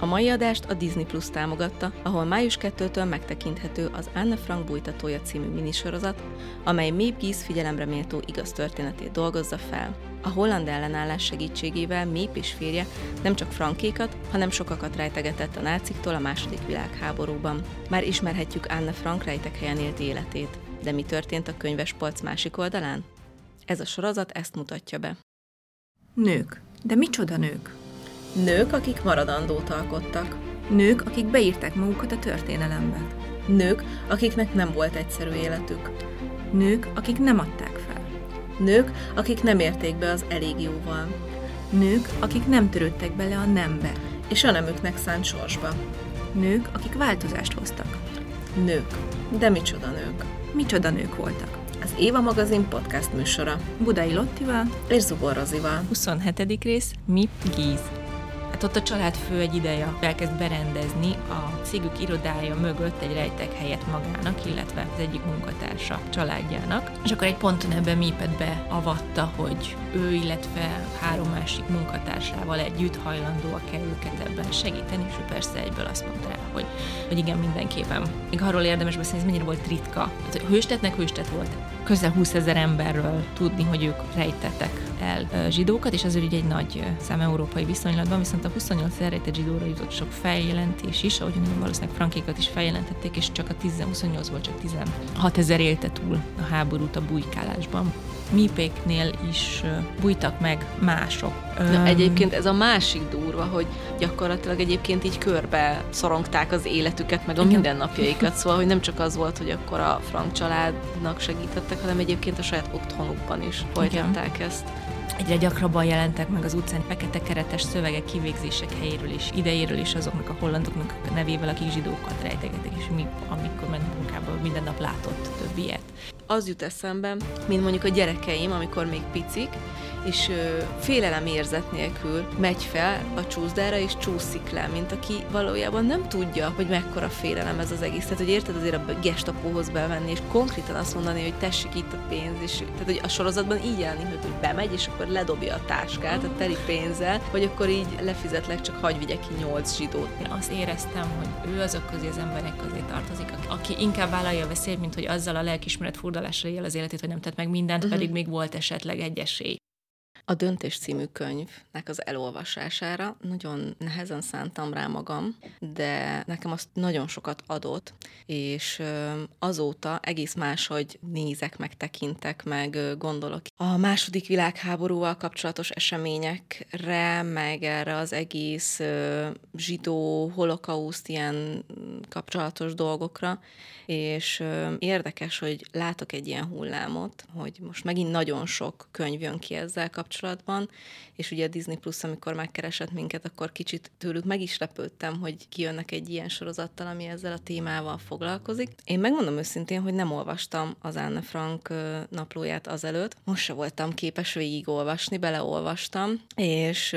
A mai adást a Disney Plus támogatta, ahol május 2-től megtekinthető az Anne Frank bújtatója című minisorozat, amely Maeve Gies figyelemre méltó igaz történetét dolgozza fel. A holland ellenállás segítségével Maeve és férje nem csak frankékat, hanem sokakat rejtegetett a náciktól a második világháborúban. Már ismerhetjük Anne Frank rejtek helyen élt életét. De mi történt a könyves polc másik oldalán? Ez a sorozat ezt mutatja be. Nők. De micsoda nők? Nők, akik maradandót alkottak. Nők, akik beírták magukat a történelembe. Nők, akiknek nem volt egyszerű életük. Nők, akik nem adták fel. Nők, akik nem érték be az elég jóval. Nők, akik nem törődtek bele a nembe. És a nemüknek szánt sorsba. Nők, akik változást hoztak. Nők. De micsoda nők. Micsoda nők voltak. Az Éva magazin podcast műsora. Budai Lottival és Zubor Rozival. 27. rész Mi Gíz. Hát ott a családfő egy ideje elkezd berendezni a cégük irodája mögött egy rejtek helyet magának, illetve az egyik munkatársa családjának. És akkor egy ponton ebben Mipet beavatta, hogy ő, illetve három másik munkatársával együtt hajlandóak kell őket ebben segíteni, és ő persze egyből azt mondta rá, hogy, hogy igen, mindenképpen. Még arról érdemes beszélni, ez mennyire volt ritka. Hát, hőstetnek hőstet volt. Közel 20 ezer emberről tudni, hogy ők rejtettek el zsidókat, és azért ugye egy nagy szám európai viszonylatban, viszont a 28 elrejtett zsidóra jutott sok feljelentés is, ahogy valószínűleg frankékat is feljelentették, és csak a 10, 28-ból csak 16 ezer élte túl a háborút a bujkálásban mípéknél is bújtak meg mások. Na, egyébként ez a másik durva, hogy gyakorlatilag egyébként így körbe szorongták az életüket, meg a Igen. mindennapjaikat, szóval, hogy nem csak az volt, hogy akkor a frank családnak segítettek, hanem egyébként a saját otthonukban is folytatták Igen. ezt. Egyre gyakrabban jelentek meg az utcán fekete keretes szövegek kivégzések helyéről is, idejéről is azoknak a hollandoknak a nevével, akik zsidókat rejtegetek, és mi, amikor ment munkába, minden nap látott több ilyet. Az jut eszembe, mint mondjuk a gyerekeim, amikor még picik, és ö, félelem érzet nélkül megy fel a csúszdára, és csúszik le, mint aki valójában nem tudja, hogy mekkora félelem ez az egész. Tehát, hogy érted azért a gestapóhoz bevenni, és konkrétan azt mondani, hogy tessék itt a pénz, és tehát, hogy a sorozatban így jelenik, hogy bemegy, és akkor ledobja a táskát, a teli pénzzel, vagy akkor így lefizetlek, csak hagy vigye ki nyolc zsidót. Én azt éreztem, hogy ő azok közé az emberek közé tartozik, aki inkább vállalja a veszélyt, mint hogy azzal a lelkismeret furdalásra él az életét, hogy nem tett meg mindent, uh-huh. pedig még volt esetleg egy esély. A Döntés című könyvnek az elolvasására nagyon nehezen szántam rá magam, de nekem azt nagyon sokat adott, és azóta egész máshogy nézek, meg tekintek, meg gondolok. A második világháborúval kapcsolatos eseményekre, meg erre az egész zsidó holokauszt ilyen kapcsolatos dolgokra, és érdekes, hogy látok egy ilyen hullámot, hogy most megint nagyon sok könyv jön ki ezzel kapcsolatban, és ugye a Disney Plus, amikor megkeresett minket, akkor kicsit tőlük meg is lepődtem, hogy kijönnek egy ilyen sorozattal, ami ezzel a témával foglalkozik. Én megmondom őszintén, hogy nem olvastam az Anne Frank naplóját azelőtt, most se voltam képes végigolvasni, beleolvastam, és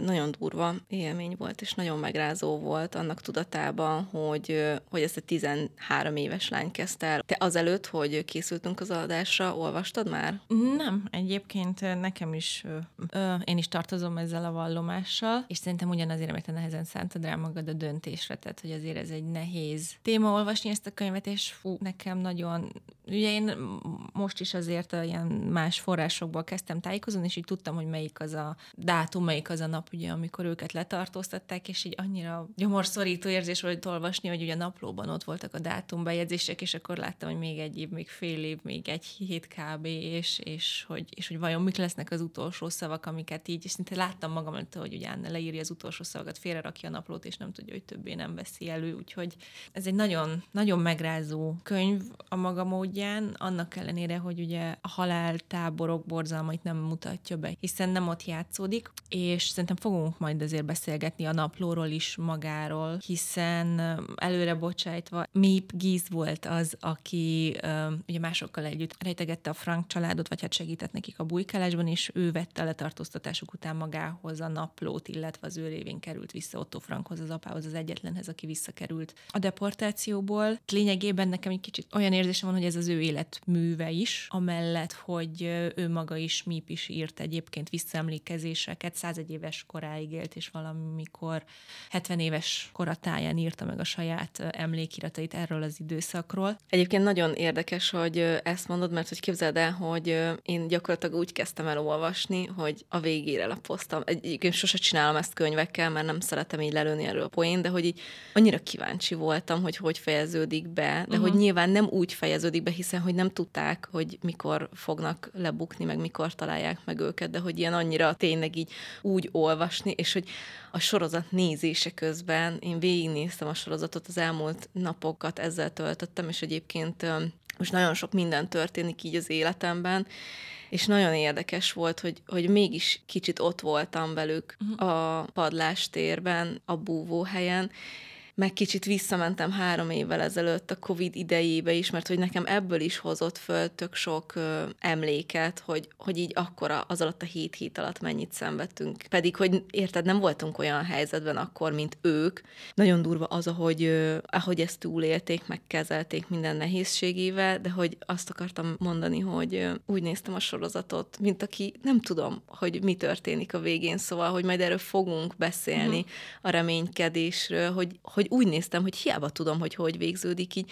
nagyon durva élmény volt, és nagyon megrázó volt annak tudatában, hogy, hogy ezt a 13 éves lány kezdte el. Te azelőtt, hogy készültünk az adásra, olvastad már? Nem, egyébként nekem is, ö, én is tartozom ezzel a vallomással, és szerintem ugyanazért, mert te nehezen szántad rá magad a döntésre, tehát hogy azért ez egy nehéz téma olvasni ezt a könyvet, és fú, nekem nagyon, ugye én most is azért ilyen más forrásokból kezdtem tájékozni, és így tudtam, hogy melyik az a dátum, melyik az a nap, ugye, amikor őket letartóztatták, és így annyira gyomorszorító érzés volt olvasni, hogy ugye a naplóban ott voltak a dátumbejegyzések, bejegyzések, és akkor láttam, hogy még egy év, még fél év, még egy hét kb, és, és, hogy, és hogy vajon mik lesznek az utolsó szavak, amiket így, és szinte láttam magam hogy ugye Anne leírja az utolsó szavakat, félrerakja a naplót, és nem tudja, hogy többé nem veszi elő, úgyhogy ez egy nagyon, nagyon megrázó könyv a maga módján, annak ellenére, hogy ugye a haláltáborok borzalmait nem mutatja be, hiszen nem ott játszódik, és szerintem fogunk majd azért beszélgetni a naplóról is magáról, hiszen előre bocsájtva Mip Giz volt az, aki ugye másokkal együtt rejtegette a Frank családot, vagy hát segített nekik a bujkálásban, és ő vette a letartóztatásuk után magához a naplót, illetve az ő révén került vissza Otto Frankhoz, az apához, az egyetlenhez, aki visszakerült a deportációból. Lényegében nekem egy kicsit olyan érzésem van, hogy ez az ő életműve is, amellett, hogy ő maga is, Mip is írt egyébként visszaemlékezéseket, 101 éves koráig élt, és valamikor 70 éves koratáján írta meg a saját emlékiratait erről az időszakról. Egyébként nagyon érdekes, hogy ezt mondod, mert hogy képzeld el, hogy én gyakorlatilag úgy kezdtem el olvasni, hogy a végére lapoztam. Egyébként sose csinálom ezt könyvekkel, mert nem szeretem így lelőni erről a poén, de hogy így annyira kíváncsi voltam, hogy hogy fejeződik be, de uh-huh. hogy nyilván nem úgy fejeződik be, hiszen hogy nem tudták, hogy mikor fognak lebukni, meg mikor találják meg őket, de hogy ilyen annyira tényleg így úgy olvasni, és hogy a sorozat nézése közben én végignéztem a sorozatot, az elmúlt napokat ezzel töltöttem, és egyébként most nagyon sok minden történik így az életemben, és nagyon érdekes volt, hogy, hogy mégis kicsit ott voltam velük uh-huh. a padlástérben, a búvóhelyen, meg kicsit visszamentem három évvel ezelőtt a Covid idejébe is, mert hogy nekem ebből is hozott föl tök sok ö, emléket, hogy, hogy így akkora az alatt a hét hét alatt mennyit szenvedtünk. Pedig, hogy érted, nem voltunk olyan helyzetben akkor, mint ők. Nagyon durva az, ahogy, ö, ahogy ezt túlélték, megkezelték minden nehézségével, de hogy azt akartam mondani, hogy ö, úgy néztem a sorozatot, mint aki nem tudom, hogy mi történik a végén, szóval, hogy majd erről fogunk beszélni, uh-huh. a reménykedésről, hogy, hogy úgy néztem, hogy hiába tudom, hogy hogy végződik, így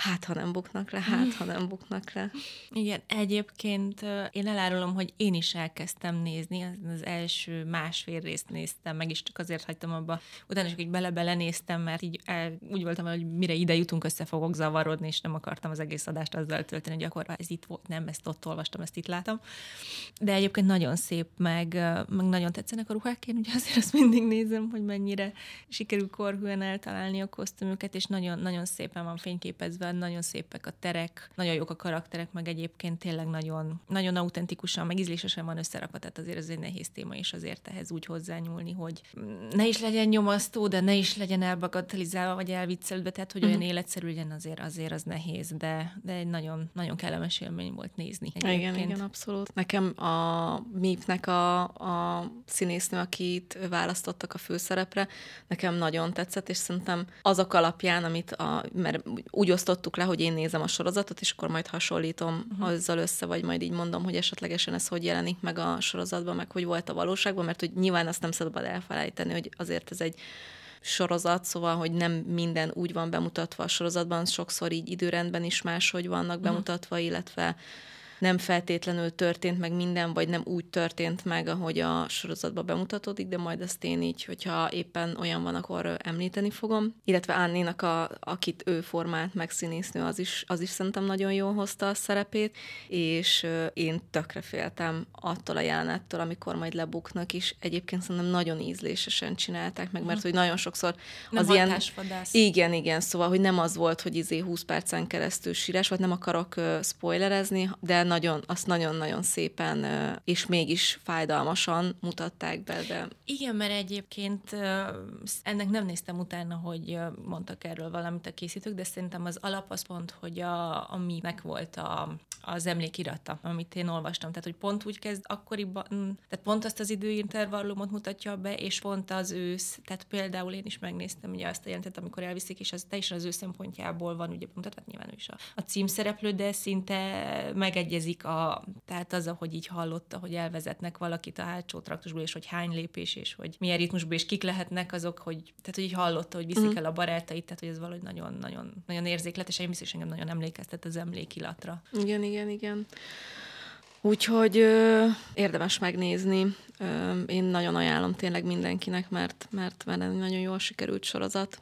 hát ha nem buknak le, hát ha nem buknak le. Igen, egyébként én elárulom, hogy én is elkezdtem nézni, az első másfél részt néztem, meg is csak azért hagytam abba, utána is így bele-bele mert így el, úgy voltam, hogy mire ide jutunk, össze fogok zavarodni, és nem akartam az egész adást azzal tölteni, hogy akkor ez itt volt, nem, ezt ott olvastam, ezt itt látom. De egyébként nagyon szép, meg, meg nagyon tetszenek a ruhák, én ugye azért azt mindig nézem, hogy mennyire sikerül korhűen eltalálni a kosztümöket, és nagyon, nagyon szépen van fényképezve nagyon szépek a terek, nagyon jók a karakterek, meg egyébként tényleg nagyon, nagyon autentikusan, meg ízlésesen van összerakva, tehát azért ez egy nehéz téma, és azért ehhez úgy hozzányúlni, hogy ne is legyen nyomasztó, de ne is legyen elbagatelizálva, vagy elviccelődve, tehát hogy olyan uh-huh. életszerű legyen azért, azért az nehéz, de, de egy nagyon, nagyon kellemes élmény volt nézni. Egyébként. Igen, igen, abszolút. Nekem a Mipnek a, a színésznő, akit választottak a főszerepre, nekem nagyon tetszett, és szerintem azok alapján, amit a, mert úgy osztott osztottuk le, hogy én nézem a sorozatot, és akkor majd hasonlítom uh-huh. azzal össze, vagy majd így mondom, hogy esetlegesen ez hogy jelenik meg a sorozatban, meg hogy volt a valóságban, mert hogy nyilván azt nem szabad elfelejteni, hogy azért ez egy sorozat, szóval, hogy nem minden úgy van bemutatva a sorozatban, sokszor így időrendben is máshogy vannak uh-huh. bemutatva, illetve nem feltétlenül történt meg minden, vagy nem úgy történt meg, ahogy a sorozatban bemutatódik, de majd ezt én így, hogyha éppen olyan van, akkor említeni fogom. Illetve Annénak, a, akit ő formált meg színésznő, az is, az is szerintem nagyon jól hozta a szerepét, és én tökre féltem attól a jelenettől, amikor majd lebuknak is. Egyébként szerintem nagyon ízlésesen csinálták meg, mert hogy nagyon sokszor nem az ilyen... Igen, igen, szóval, hogy nem az volt, hogy izé 20 percen keresztül sírás, vagy nem akarok uh, spoilerezni, de nagyon, azt nagyon-nagyon szépen és mégis fájdalmasan mutatták be. De... Igen, mert egyébként ennek nem néztem utána, hogy mondtak erről valamit a készítők, de szerintem az alap az pont, hogy a, aminek volt a, az emlékirata, amit én olvastam. Tehát, hogy pont úgy kezd akkoriban, tehát pont azt az időintervallumot mutatja be, és pont az ősz, tehát például én is megnéztem ugye azt a jelentet, amikor elviszik, és az teljesen az ő szempontjából van ugye mutatva, nyilván ő is a, a címszereplő, de szinte megegyezik megegyezik, a, tehát az, hogy így hallotta, hogy elvezetnek valakit a hátsó traktusból, és hogy hány lépés, és hogy milyen ritmusból, és kik lehetnek azok, hogy, tehát hogy így hallotta, hogy viszik mm. el a barátait, tehát hogy ez valahogy nagyon, nagyon, nagyon érzékletes, és én biztos engem nagyon emlékeztet az emlékilatra. Igen, igen, igen. Úgyhogy ö, érdemes megnézni. Ö, én nagyon ajánlom tényleg mindenkinek, mert, mert, mert nagyon jól sikerült sorozat.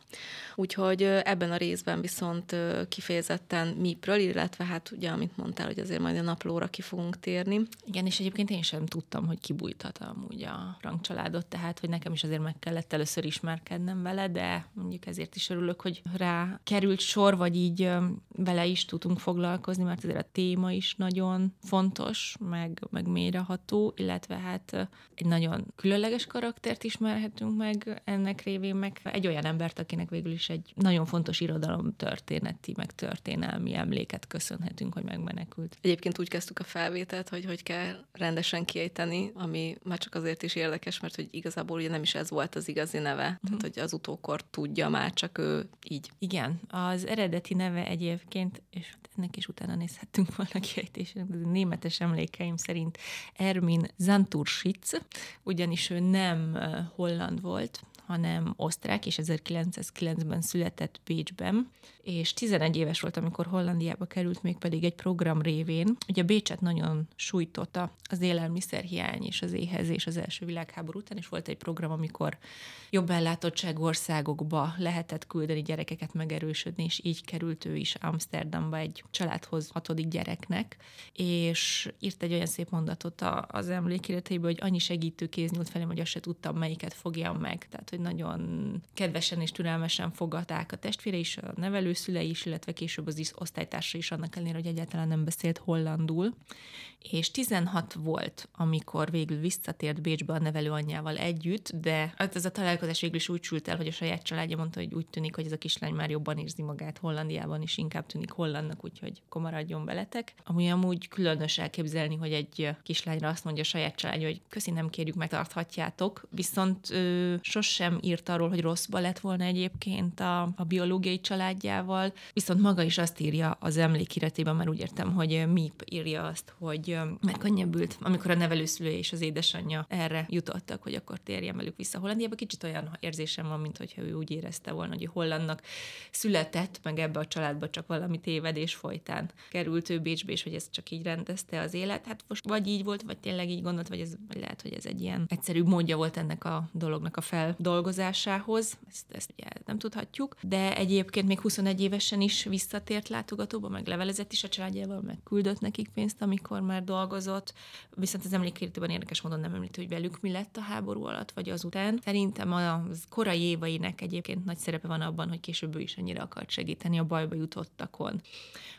Úgyhogy ebben a részben viszont kifejezetten MIP-ről, illetve hát ugye, amit mondtál, hogy azért majd a naplóra ki fogunk térni. Igen, és egyébként én sem tudtam, hogy kibújtat amúgy a Frank családot, tehát hogy nekem is azért meg kellett először ismerkednem vele, de mondjuk ezért is örülök, hogy rá került sor, vagy így vele is tudunk foglalkozni, mert azért a téma is nagyon fontos, meg, meg mélyreható, illetve hát egy nagyon különleges karaktert ismerhetünk meg ennek révén, meg egy olyan embert, akinek végül is egy nagyon fontos irodalom történeti, meg történelmi emléket köszönhetünk, hogy megmenekült. Egyébként úgy kezdtük a felvételt, hogy hogy kell rendesen kiejteni, ami már csak azért is érdekes, mert hogy igazából ugye nem is ez volt az igazi neve, mm-hmm. tehát hogy az utókor tudja már, csak ő így. Igen, az eredeti neve egyébként, és ennek is utána nézhettünk volna kiejtésén, németes emlékeim szerint Ermin Zanturschitz, ugyanis ő nem holland volt, hanem osztrák, és 1909-ben született Bécsben, és 11 éves volt, amikor Hollandiába került, még pedig egy program révén. Ugye Bécset nagyon sújtotta az élelmiszerhiány és az éhezés az első világháború után, és volt egy program, amikor jobb ellátottság országokba lehetett küldeni gyerekeket megerősödni, és így került ő is Amsterdamba egy családhoz hatodik gyereknek, és írt egy olyan szép mondatot az emlékirataiból, hogy annyi segítőkéz nyúlt felém, hogy azt se tudtam, melyiket fogjam meg. Tehát, hogy nagyon kedvesen és türelmesen fogadták a testvére is, a nevelőszülei is, illetve később az osztálytársa is annak ellenére, hogy egyáltalán nem beszélt hollandul. És 16 volt, amikor végül visszatért Bécsbe a nevelőanyjával együtt, de hát ez a találkozás végül is úgy sült el, hogy a saját családja mondta, hogy úgy tűnik, hogy ez a kislány már jobban érzi magát Hollandiában, és inkább tűnik hollandnak, úgyhogy komaradjon veletek. Ami amúgy különös elképzelni, hogy egy kislányra azt mondja a saját családja, hogy köszi, nem kérjük, megtarthatjátok, viszont ö, sosem írt arról, hogy rosszba lett volna egyébként a, a biológiai családjával, viszont maga is azt írja az emlékiratében, mert úgy értem, hogy MIP írja azt, hogy megkönnyebbült, amikor a nevelőszülő és az édesanyja erre jutottak, hogy akkor térjen velük vissza Hollandiába. Kicsit olyan érzésem van, mint hogyha ő úgy érezte volna, hogy hollandnak született, meg ebbe a családba csak valami tévedés folytán került ő Bécsbe, és hogy ez csak így rendezte az élet. Hát most vagy így volt, vagy tényleg így gondolt, vagy, ez, vagy lehet, hogy ez egy ilyen egyszerű módja volt ennek a dolognak a feldolgozásához. Ezt, ezt ugye nem tudhatjuk. De egyébként még 21 évesen is visszatért látogatóba, meg levelezett is a családjával, meg küldött nekik pénzt, amikor már dolgozott. Viszont az emlékértőben érdekes módon nem említi, hogy velük mi lett a háború alatt, vagy azután. Szerintem a korai éveinek egyébként nagy szerepe van abban, hogy később ő is annyira akart segíteni a bajba jutottakon.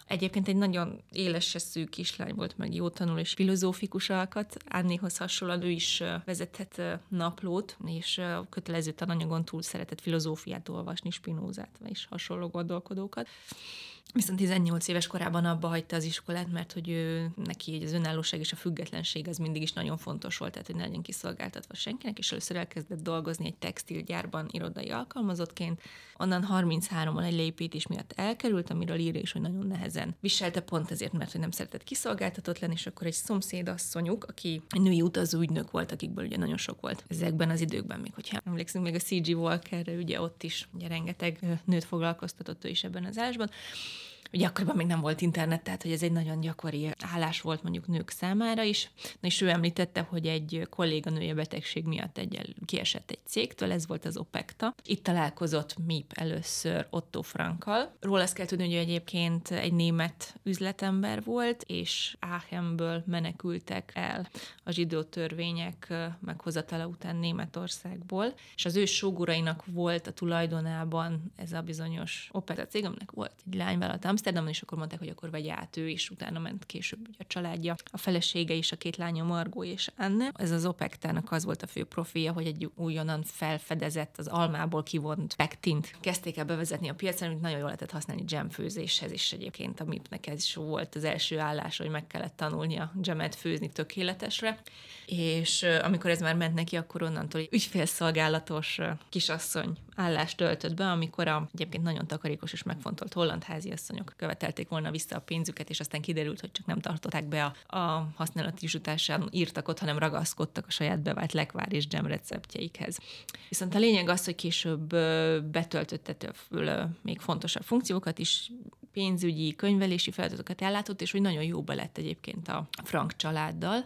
Egyébként egy nagyon éles szűk kislány volt, meg jó tanul és filozófikus alkat. Annihoz hasonlóan ő is vezethet naplót, és kötelező tananyagon túl szeretett filozófiát olvasni, Spinózát, és hasonló gondolkodókat. Viszont 18 éves korában abba hagyta az iskolát, mert hogy ő, neki az önállóság és a függetlenség az mindig is nagyon fontos volt, tehát hogy ne legyen kiszolgáltatva senkinek, és először elkezdett dolgozni egy textilgyárban irodai alkalmazottként. Onnan 33-on egy lépítés miatt elkerült, amiről írja is, hogy nagyon nehezen viselte pont ezért, mert hogy nem szeretett kiszolgáltatott lenni, és akkor egy szomszédasszonyuk, aki női utazóügynök volt, akikből ugye nagyon sok volt ezekben az időkben, még hogyha emlékszünk még a C.G. Walkerre, ugye ott is ugye rengeteg nőt foglalkoztatott ő is ebben az állásban Ugye akkoriban még nem volt internet, tehát hogy ez egy nagyon gyakori állás volt mondjuk nők számára is. Na és ő említette, hogy egy kolléganője betegség miatt egy kiesett egy cégtől, ez volt az OPECTA. Itt találkozott MIP először Otto Frankkal. Róla azt kell tudni, hogy ő egyébként egy német üzletember volt, és Aachenből menekültek el a zsidó törvények meghozatala után Németországból, és az ő sógurainak volt a tulajdonában ez a bizonyos OPECTA cég, aminek volt egy lányvállalat Amsterdamon, és akkor mondták, hogy akkor vegy át ő, és utána ment később ugye a családja, a felesége és a két lánya Margó és Anne. Ez az opektának az volt a fő profilja, hogy egy újonnan felfedezett, az almából kivont pektint kezdték el bevezetni a piacra, amit nagyon jól lehetett használni jamfőzéshez is egyébként, a MIP-nek ez is volt az első állás, hogy meg kellett tanulnia jamet főzni tökéletesre, és amikor ez már ment neki, akkor onnantól ügyfélszolgálatos kisasszony állást töltött be, amikor a egyébként nagyon takarékos és megfontolt holland háziasszonyok követelték volna vissza a pénzüket, és aztán kiderült, hogy csak nem tartották be a, a használati zsutásán írtak ott, hanem ragaszkodtak a saját bevált lekvár és dzsem receptjeikhez. Viszont a lényeg az, hogy később betöltötte még fontosabb funkciókat is, pénzügyi, könyvelési feladatokat ellátott, és hogy nagyon jóba lett egyébként a Frank családdal.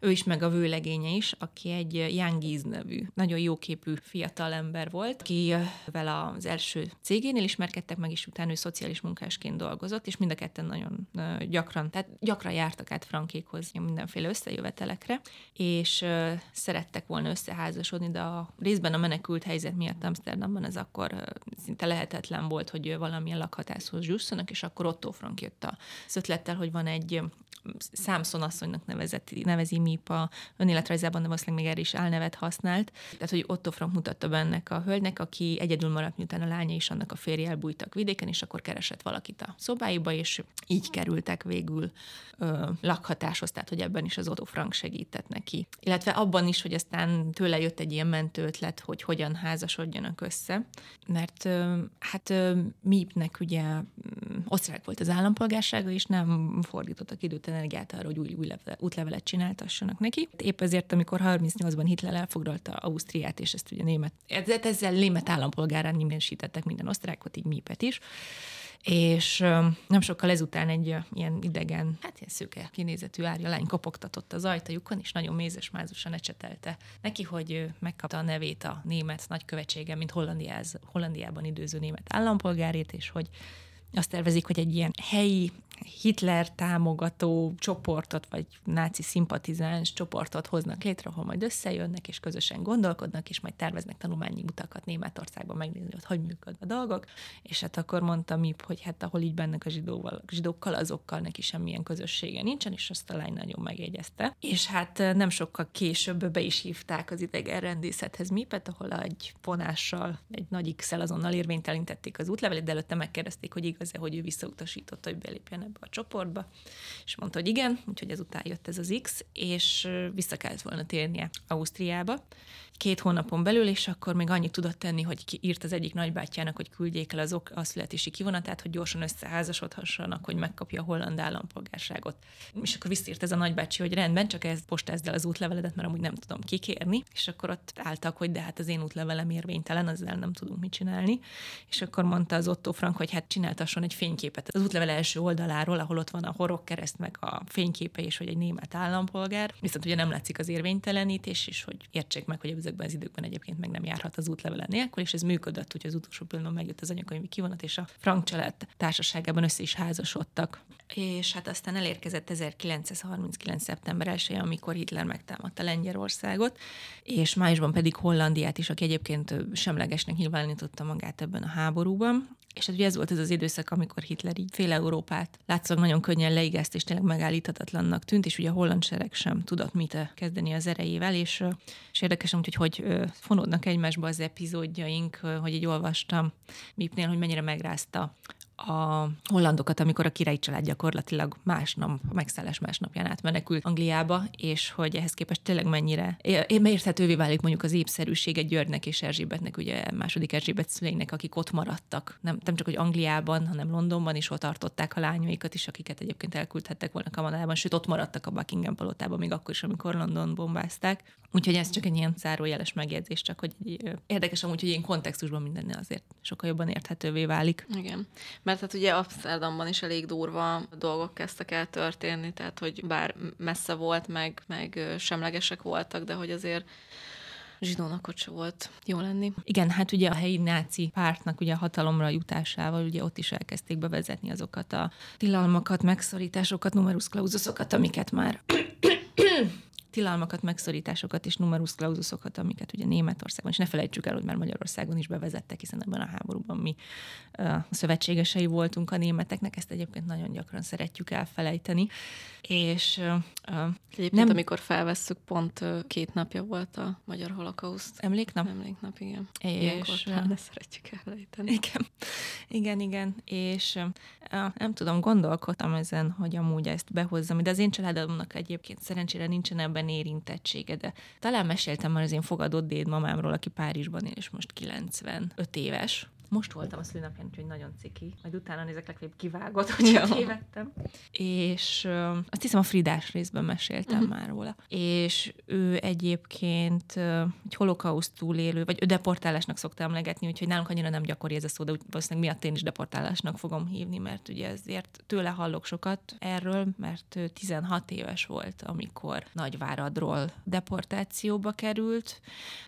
Ő is, meg a vőlegénye is, aki egy Young Giz nevű, nagyon jóképű fiatal ember volt, aki vele az első cégénél ismerkedtek meg, és utána ő szociális munkásként dolgozott, és mind a ketten nagyon gyakran, tehát gyakran jártak át Frankékhoz mindenféle összejövetelekre, és szerettek volna összeházasodni, de a részben a menekült helyzet miatt Amsterdamban ez akkor szinte lehetetlen volt, hogy valamilyen lakhatáshoz jussanak, és akkor Otto Frank jött az ötlettel, hogy van egy Samson asszonynak nevezett, nevezi MIPA önéletrajzában, de valószínűleg még erre is álnevet használt. Tehát, hogy Otto Frank mutatta be a hölgynek, aki egyedül maradt, miután a lánya és annak a férje elbújtak vidéken, és akkor keresett valakit a szobáiba, és így kerültek végül ö, lakhatáshoz, tehát, hogy ebben is az Otto Frank segített neki. Illetve abban is, hogy aztán tőle jött egy ilyen mentőtlet, hogy hogyan házasodjanak össze, mert ö, hát ö, Mipnek ugye osztrák volt az állampolgársága, és nem fordítottak időt energiát arra, hogy új, új útlevelet csináltassanak neki. Épp ezért, amikor 38-ban Hitler elfoglalta Ausztriát, és ezt ugye német, ezzel német állampolgárán minősítettek minden osztrákot, így Mipet is, és nem sokkal ezután egy ilyen idegen, hát ilyen szőke kinézetű árja lány kopogtatott az ajtajukon, és nagyon mézes mázusan ecsetelte neki, hogy megkapta a nevét a német nagykövetsége, mint Hollandiában időző német állampolgárét, és hogy azt tervezik, hogy egy ilyen helyi Hitler támogató csoportot, vagy náci szimpatizáns csoportot hoznak létre, ahol majd összejönnek, és közösen gondolkodnak, és majd terveznek tanulmányi utakat Németországban megnézni, hogy hogy működnek a dolgok. És hát akkor mondta Mip, hogy hát ahol így bennek a zsidóval, zsidókkal, azokkal neki semmilyen közössége nincsen, és azt a lány nagyon megjegyezte. És hát nem sokkal később be is hívták az idegenrendészethez Mipet, ahol egy vonással, egy nagy x azonnal érvénytelenítették az útlevelét, de előtte megkérdezték, hogy igaz-e, hogy ő visszautasította, hogy belépjen ebbe a csoportba, és mondta, hogy igen, úgyhogy ezután jött ez az X, és vissza kellett volna térnie Ausztriába, két hónapon belül, és akkor még annyit tudott tenni, hogy írt az egyik nagybátyjának, hogy küldjék el az ok, a születési kivonatát, hogy gyorsan összeházasodhassanak, hogy megkapja a holland állampolgárságot. És akkor visszírt ez a nagybácsi, hogy rendben, csak ez postázd el az útleveledet, mert amúgy nem tudom kikérni. És akkor ott álltak, hogy de hát az én útlevelem érvénytelen, ezzel nem tudunk mit csinálni. És akkor mondta az Otto Frank, hogy hát csináltasson egy fényképet az útlevel első oldaláról, ahol ott van a horog kereszt, meg a fényképe, és hogy egy német állampolgár. Viszont ugye nem látszik az érvénytelenítés, és hogy értsék meg, hogy ezekben az időkben egyébként meg nem járhat az útlevele nélkül, és ez működött, hogy az utolsó pillanatban megjött az anyakönyvi kivonat, és a Frank család társaságában össze is házasodtak. És hát aztán elérkezett 1939. szeptember 1 amikor Hitler megtámadta Lengyelországot, és májusban pedig Hollandiát is, aki egyébként semlegesnek nyilvánította magát ebben a háborúban. És hát ugye ez volt ez az időszak, amikor Hitler így fél Európát látszólag nagyon könnyen leigázt, és tényleg megállíthatatlannak tűnt, és ugye a holland sereg sem tudott mit kezdeni az erejével, és, és érdekes hogy hogy fonódnak egymásba az epizódjaink, hogy így olvastam Mipnél, hogy mennyire megrázta a hollandokat, amikor a királyi család gyakorlatilag másnap, a megszállás másnapján átmenekült Angliába, és hogy ehhez képest tényleg mennyire érthetővé válik mondjuk az épszerűsége Györgynek és Erzsébetnek, ugye második Erzsébet szüleinek, akik ott maradtak. Nem, nem csak, hogy Angliában, hanem Londonban is ott tartották a lányaikat is, akiket egyébként elküldhettek volna Kanadában, sőt ott maradtak a Buckingham palotában, még akkor is, amikor London bombázták. Úgyhogy ez csak egy ilyen zárójeles megjegyzés, csak hogy érdekes amúgy, hogy ilyen kontextusban minden azért sokkal jobban érthetővé válik. Igen. Mert hát ugye Amsterdamban is elég durva dolgok kezdtek el történni, tehát hogy bár messze volt, meg, meg semlegesek voltak, de hogy azért zsidónak ott se volt jó lenni. Igen, hát ugye a helyi náci pártnak ugye a hatalomra jutásával ugye ott is elkezdték bevezetni azokat a tilalmakat, megszorításokat, numerus claususokat, amiket már tilalmakat, megszorításokat és numerus claususokat, amiket ugye Németországban, és ne felejtsük el, hogy már Magyarországon is bevezettek, hiszen ebben a háborúban mi a szövetségesei voltunk a németeknek, ezt egyébként nagyon gyakran szeretjük elfelejteni. És egyébként, nem... amikor felvesszük, pont két napja volt a Magyar Holokauszt. Emléknap? Emléknap, igen. És ne szeretjük elfelejteni. Igen, igen, igen. És nem tudom, gondolkodtam ezen, hogy amúgy ezt behozzam, de az én családomnak egyébként szerencsére nincsen ebben lényegében érintettsége, de talán meséltem már az én fogadott dédmamámról, aki Párizsban él, és most 95 éves, most voltam a szülinapján, úgyhogy nagyon ciki. Majd utána nézek legfeljebb kivágott, hogy ja. tévedtem. És uh, azt hiszem a Fridás részben meséltem uh-huh. már róla. És ő egyébként uh, egy holokauszt túlélő, vagy ő deportálásnak szokta emlegetni, úgyhogy nálunk annyira nem gyakori ez a szó, de úgy valószínűleg miatt én is deportálásnak fogom hívni, mert ugye ezért tőle hallok sokat erről, mert 16 éves volt, amikor Nagyváradról deportációba került.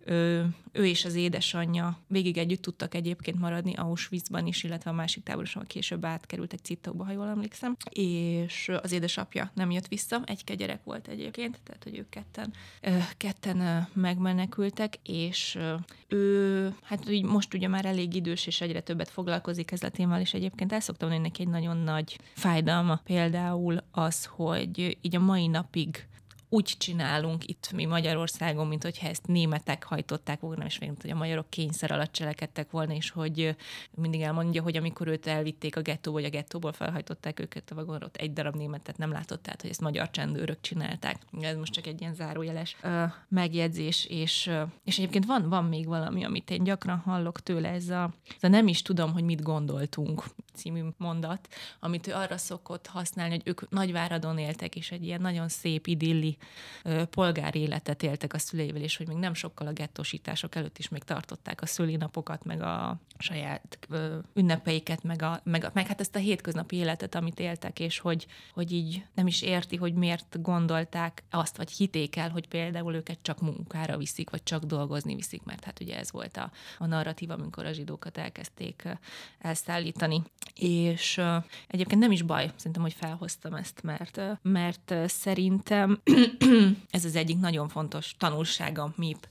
Ő, ő és az édesanyja végig együtt tudtak egyébként maradni Auschwitzban is, illetve a másik táborosan később átkerültek Cittokba, ha jól emlékszem, és az édesapja nem jött vissza, egy gyerek volt egyébként, tehát hogy ők ketten, ketten megmenekültek, és ő, hát így most ugye már elég idős, és egyre többet foglalkozik ezzel a témával, és egyébként el szoktam mondani, neki egy nagyon nagy fájdalma. Például az, hogy így a mai napig úgy csinálunk itt mi Magyarországon, mint hogyha ezt németek hajtották volna, és még hogy a magyarok kényszer alatt cselekedtek volna, és hogy mindig elmondja, hogy amikor őt elvitték a gettóba, vagy a gettóból felhajtották őket a vagonra, ott egy darab németet nem látott, tehát hogy ezt magyar csendőrök csinálták. Ez most csak egy ilyen zárójeles uh, megjegyzés, és, uh, és egyébként van, van még valami, amit én gyakran hallok tőle, ez a, ez a nem is tudom, hogy mit gondoltunk című mondat, amit ő arra szokott használni, hogy ők Nagyváradon éltek, és egy ilyen nagyon szép, idilli polgári életet éltek a szüleivel, és hogy még nem sokkal a gettósítások előtt is még tartották a szülinapokat, meg a saját ünnepeiket, meg, a, meg, meg hát ezt a hétköznapi életet, amit éltek, és hogy, hogy így nem is érti, hogy miért gondolták azt, vagy hiték el, hogy például őket csak munkára viszik, vagy csak dolgozni viszik, mert hát ugye ez volt a, a narratív, amikor a zsidókat elkezdték elszállítani. És egyébként nem is baj, szerintem, hogy felhoztam ezt, mert, mert szerintem ez az egyik nagyon fontos tanulsága MIP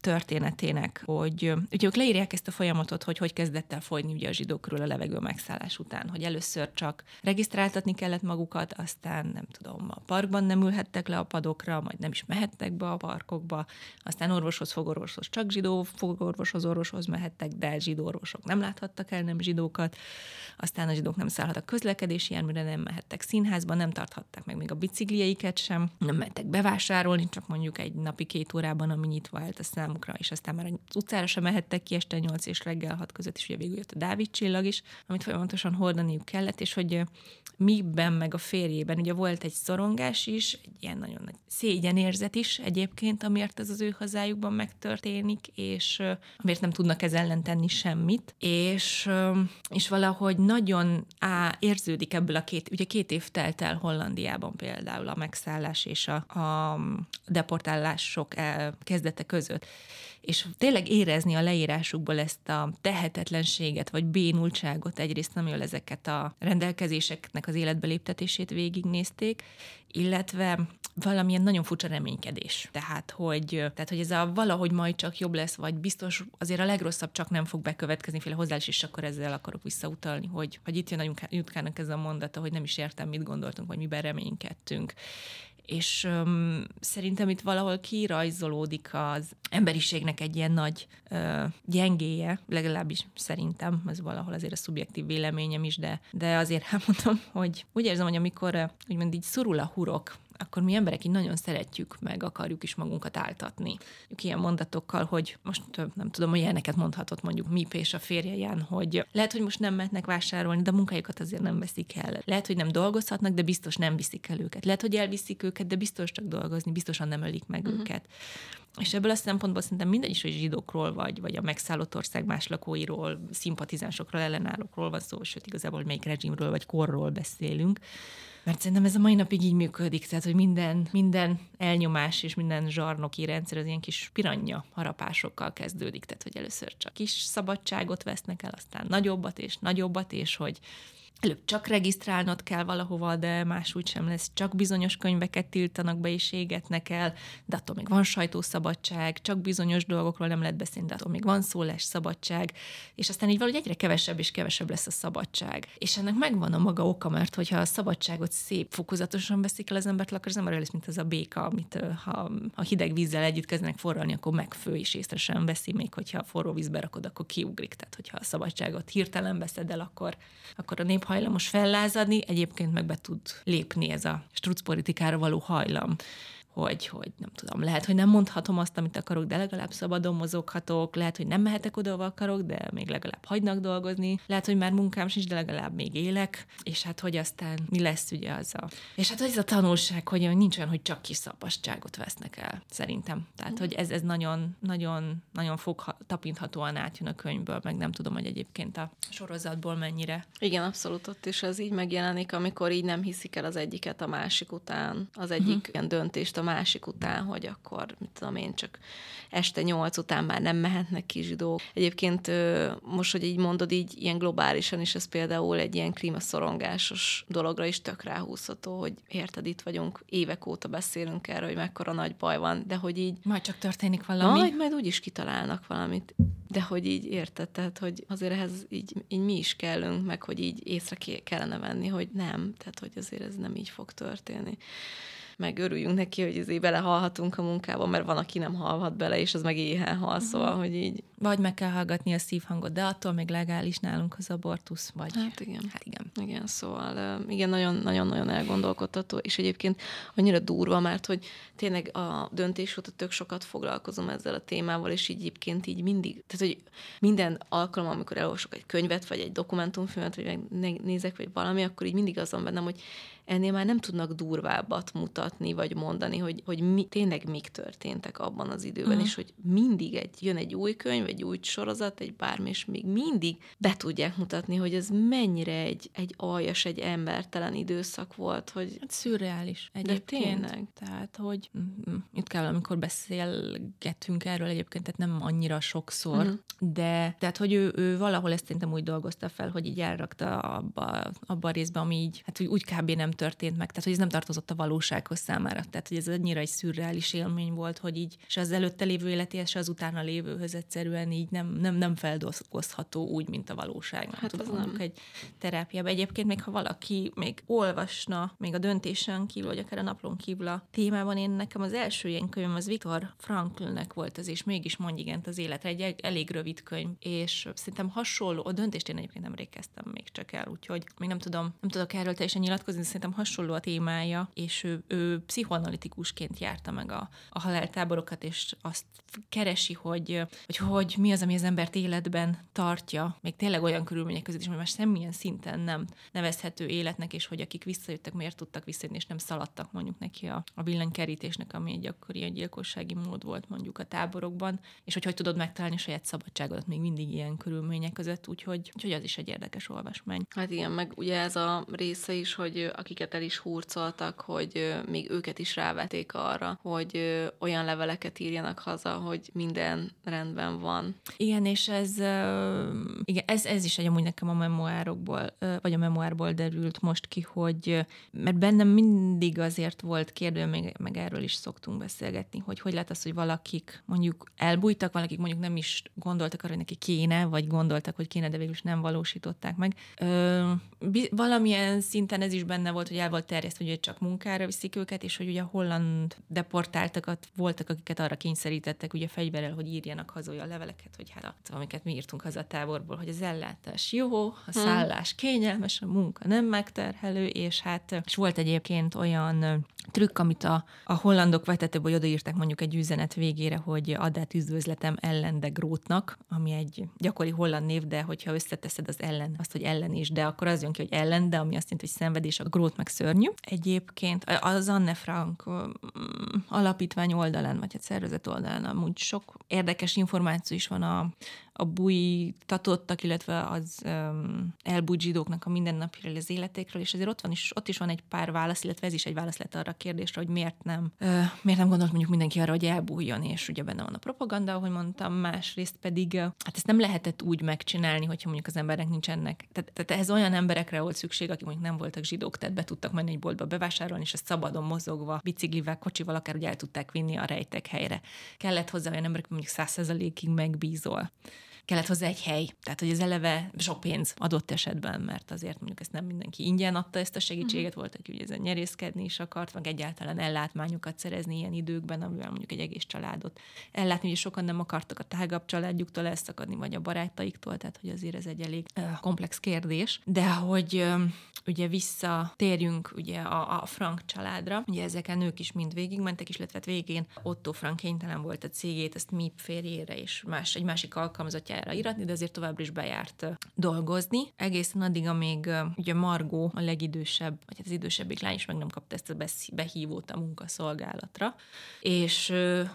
történetének, hogy ugye ők leírják ezt a folyamatot, hogy hogy kezdett el folyni ugye a zsidókról a levegő megszállás után, hogy először csak regisztráltatni kellett magukat, aztán nem tudom, a parkban nem ülhettek le a padokra, majd nem is mehettek be a parkokba, aztán orvoshoz, fogorvoshoz csak zsidó, fogorvoshoz, orvoshoz mehettek, de zsidó orvosok nem láthattak el nem zsidókat, aztán a zsidók nem szállhattak közlekedési járműre, nem mehettek színházba, nem tarthatták meg még a biciklieiket sem, nem mentek bevásárolni, csak mondjuk egy napi két órában, ami nyitva állt a számukra, és aztán már az utcára sem mehettek ki este 8 és reggel 6 között, és ugye végül jött a Dávid csillag is, amit folyamatosan hordaniuk kellett, és hogy miben meg a férjében. Ugye volt egy szorongás is, egy ilyen nagyon nagy szégyenérzet is egyébként, amiért ez az ő hazájukban megtörténik, és amiért nem tudnak ez ellen tenni semmit, és, és valahogy nagyon á, érződik ebből a két, ugye két év telt el Hollandiában például a megszállás és a, a deportálások kezdete között és tényleg érezni a leírásukból ezt a tehetetlenséget, vagy bénultságot egyrészt, amivel ezeket a rendelkezéseknek az életbe léptetését végignézték, illetve valamilyen nagyon furcsa reménykedés. Tehát, hogy, tehát, hogy ez a valahogy majd csak jobb lesz, vagy biztos azért a legrosszabb csak nem fog bekövetkezni, féle hozzá is akkor ezzel akarok visszautalni, hogy, hogy itt jön a Jutkának ez a mondata, hogy nem is értem, mit gondoltunk, vagy miben reménykedtünk és um, szerintem itt valahol kirajzolódik az emberiségnek egy ilyen nagy uh, gyengéje, legalábbis szerintem, ez valahol azért a szubjektív véleményem is, de, de azért elmondom, hogy úgy érzem, hogy amikor úgymond így szorul a hurok, akkor mi emberek így nagyon szeretjük, meg akarjuk is magunkat áltatni. Ilyen mondatokkal, hogy most nem tudom, hogy ilyeneket mondhatott mondjuk Mip és a férje hogy lehet, hogy most nem mehetnek vásárolni, de a munkájukat azért nem veszik el. Lehet, hogy nem dolgozhatnak, de biztos nem viszik el őket. Lehet, hogy elviszik őket, de biztos csak dolgozni, biztosan nem ölik meg uh-huh. őket. És ebből a szempontból szerintem mindegy is, hogy zsidókról vagy, vagy a megszállott ország más lakóiról, szimpatizánsokról, ellenállókról van szó, sőt igazából melyik rezsimről vagy korról beszélünk. Mert szerintem ez a mai napig így működik, tehát hogy minden, minden elnyomás és minden zsarnoki rendszer az ilyen kis piranya harapásokkal kezdődik, tehát hogy először csak kis szabadságot vesznek el, aztán nagyobbat és nagyobbat, és hogy előbb csak regisztrálnod kell valahova, de más úgy sem lesz, csak bizonyos könyveket tiltanak be és égetnek el, de attól még van sajtószabadság, csak bizonyos dolgokról nem lehet beszélni, de attól még van szólás szabadság, és aztán így valahogy egyre kevesebb és kevesebb lesz a szabadság. És ennek megvan a maga oka, mert hogyha a szabadságot szép fokozatosan veszik el az embert, akkor az ember lesz, mint az a béka, amit ha, ha hideg vízzel együtt kezdenek forralni, akkor megfő és észre sem veszi, még hogyha forró vízbe rakod, akkor kiugrik. Tehát, hogyha a szabadságot hirtelen veszed el, akkor, akkor a nép hajlamos fellázadni, egyébként meg be tud lépni ez a struc politikára való hajlam. Hogy, hogy nem tudom, lehet, hogy nem mondhatom azt, amit akarok, de legalább szabadon mozoghatok, lehet, hogy nem mehetek oda, ahol akarok, de még legalább hagynak dolgozni, lehet, hogy már munkám sincs, de legalább még élek, és hát hogy aztán mi lesz ugye az a... És hát ez a tanulság, hogy nincs olyan, hogy csak kis szabadságot vesznek el, szerintem. Tehát, hogy ez, ez nagyon, nagyon, nagyon fog, tapinthatóan átjön a könyvből, meg nem tudom, hogy egyébként a sorozatból mennyire. Igen, abszolút ott is ez így megjelenik, amikor így nem hiszik el az egyiket a másik után, az egyik uh-huh. ilyen döntést a másik után, hogy akkor, mit tudom én, csak este nyolc után már nem mehetnek ki zsidók. Egyébként most, hogy így mondod, így ilyen globálisan is ez például egy ilyen klímaszorongásos dologra is tök ráhúzható, hogy érted, itt vagyunk, évek óta beszélünk erről, hogy mekkora nagy baj van, de hogy így... Majd csak történik valami. Majd, majd úgyis kitalálnak valamit. De hogy így érted, tehát hogy azért ehhez így, így mi is kellünk, meg hogy így észre kellene venni, hogy nem, tehát hogy azért ez nem így fog történni meg örüljünk neki, hogy azért belehalhatunk a munkába, mert van, aki nem halhat bele, és az meg éhen hal, uh-huh. szóval, hogy így. Vagy meg kell hallgatni a szívhangot, de attól még legális nálunk az abortusz, vagy... Hát igen. Hát igen. Igen, szóval igen, nagyon-nagyon elgondolkodható, és egyébként annyira durva, mert hogy tényleg a döntés óta tök sokat foglalkozom ezzel a témával, és így egyébként így mindig, tehát hogy minden alkalom, amikor elolvasok egy könyvet, vagy egy dokumentumfilmet, vagy nézek, vagy valami, akkor így mindig azon bennem, hogy ennél már nem tudnak durvábbat mutatni, vagy mondani, hogy, hogy mi, tényleg mik történtek abban az időben, uh-huh. és hogy mindig egy, jön egy új könyv, egy új sorozat, egy bármi, és még mindig be tudják mutatni, hogy ez mennyire egy, egy aljas, egy embertelen időszak volt, hogy... Hát szürreális egyébként. De tényleg. Tehát, hogy mm, mm, itt kell, amikor beszélgetünk erről egyébként, tehát nem annyira sokszor, uh-huh. de tehát, hogy ő, ő valahol ezt szerintem úgy dolgozta fel, hogy így elrakta abba, abba a részbe, ami így, hát úgy, úgy kb. nem történt meg, tehát hogy ez nem tartozott a valósághoz számára. Tehát, hogy ez annyira egy szürreális élmény volt, hogy így se az előtte lévő életéhez, se az utána lévőhöz egyszerűen így nem, nem, nem feldolgozható úgy, mint a valóság. Nem hát tudom, nem. egy terápiában. Egyébként még ha valaki még olvasna, még a döntésen kívül, vagy akár a naplón kívül a témában, én nekem az első ilyen könyvem az Viktor Franklnek volt az, és mégis mondj igent az életre, egy elég rövid könyv, és szerintem hasonló, a döntést én egyébként nem kezdtem még csak el, úgyhogy még nem tudom, nem tudok erről teljesen nyilatkozni, szerintem szerintem hasonló a témája, és ő, ő pszichoanalitikusként járta meg a, a haláltáborokat, és azt keresi, hogy, hogy hogy mi az, ami az embert életben tartja, még tényleg olyan körülmények között is, hogy már semmilyen szinten nem nevezhető életnek, és hogy akik visszajöttek, miért tudtak visszajönni, és nem szaladtak mondjuk neki a, a villanykerítésnek, ami egy akkori ilyen gyilkossági mód volt mondjuk a táborokban, és hogy hogy tudod megtalálni a saját szabadságodat még mindig ilyen körülmények között, úgyhogy, úgyhogy az is egy érdekes olvasmány. Hát igen, meg ugye ez a része is, hogy akiket el is hurcoltak, hogy még őket is rávették arra, hogy olyan leveleket írjanak haza, hogy minden rendben van. Igen, és ez, igen, ez, ez is egy amúgy nekem a memoárokból, vagy a memoárból derült most ki, hogy mert bennem mindig azért volt kérdő, meg, meg erről is szoktunk beszélgetni, hogy hogy lehet az, hogy valakik mondjuk elbújtak, valakik mondjuk nem is gondoltak arra, hogy neki kéne, vagy gondoltak, hogy kéne, de végül is nem valósították meg. Ö, valamilyen szinten ez is benne volt, hogy el volt terjesztve, hogy csak munkára viszik őket, és hogy ugye a holland deportáltakat voltak, akiket arra kényszerítettek ugye fegyverrel, hogy írjanak haza olyan leveleket, hogy hát amiket mi írtunk haza a táborból, hogy az ellátás jó, a hmm. szállás kényelmes, a munka nem megterhelő, és hát és volt egyébként olyan trükk, amit a, a hollandok vetetőbb, hogy odaírták mondjuk egy üzenet végére, hogy add át üdvözletem ellen de Grótnak, ami egy gyakori holland név, de hogyha összeteszed az ellen, azt, hogy ellen is, de akkor az jön ki, hogy ellen, de ami azt jelenti, hogy szenvedés, a Grót meg szörnyű. Egyébként az Anne Frank alapítvány oldalán, vagy egy szervezet oldalán amúgy sok érdekes információ is van a, a bújtatottak, illetve az um, elbújt zsidóknak a mindennapjáról, az életékről, és azért ott, van is, ott is van egy pár válasz, illetve ez is egy válasz lett arra a kérdésre, hogy miért nem, uh, miért nem gondolt mondjuk mindenki arra, hogy elbújjon, és ugye benne van a propaganda, ahogy mondtam, másrészt pedig uh, hát ezt nem lehetett úgy megcsinálni, hogyha mondjuk az embernek nincsenek. Tehát, tehát ez olyan emberekre volt szükség, akik mondjuk nem voltak zsidók, tehát be tudtak menni egy boltba bevásárolni, és ezt szabadon mozogva, biciklivel, kocsival akár úgy el tudták vinni a rejtek helyre. Kellett hozzá olyan emberek, mondjuk százszerzalékig megbízol kellett hozzá egy hely. Tehát, hogy az eleve sok pénz adott esetben, mert azért mondjuk ezt nem mindenki ingyen adta ezt a segítséget, uh-huh. volt, aki ugye ezen nyerészkedni is akart, meg egyáltalán ellátmányokat szerezni ilyen időkben, amivel mondjuk egy egész családot ellátni. Ugye sokan nem akartak a tágabb családjuktól elszakadni, vagy a barátaiktól, tehát hogy azért ez egy elég komplex kérdés. De hogy ugye visszatérjünk ugye a, a Frank családra, ugye ezeken nők is mind végigmentek, is illetve hát végén Otto Frank kénytelen volt a cégét, ezt mi férjére és más, egy másik alkalmazottjára iratni, de azért továbbra is bejárt dolgozni. Egészen addig, amíg ugye Margó a legidősebb, vagy hát az idősebbik lány is meg nem kapta ezt a behívót a munkaszolgálatra, és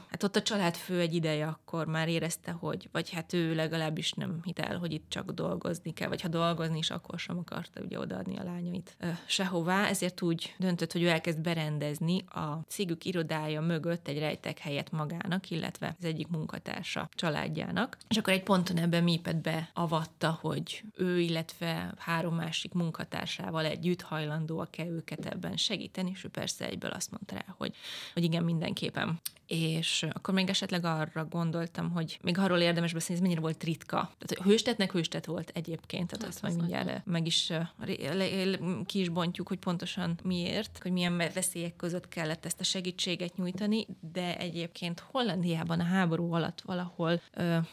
hát ott a családfő egy ideje akkor már érezte, hogy, vagy hát ő legalábbis nem hit el, hogy itt csak dolgozni kell, vagy ha dolgozni is, akkor sem akarta ugye odaadni a lányait sehová, ezért úgy döntött, hogy ő elkezd berendezni a cégük irodája mögött egy rejtek helyet magának, illetve az egyik munkatársa családjának. És akkor egy ponton ebben Mipet beavatta, hogy ő, illetve három másik munkatársával együtt hajlandóak-e őket ebben segíteni, és ő persze egyből azt mondta rá, hogy, hogy igen, mindenképpen és akkor még esetleg arra gondoltam, hogy még arról érdemes beszélni, ez mennyire volt ritka. Tehát hőstetnek hőstet volt egyébként, tehát hát azt majd mindjárt meg is ki is bontjuk, hogy pontosan miért, hogy milyen veszélyek között kellett ezt a segítséget nyújtani, de egyébként Hollandiában a háború alatt valahol,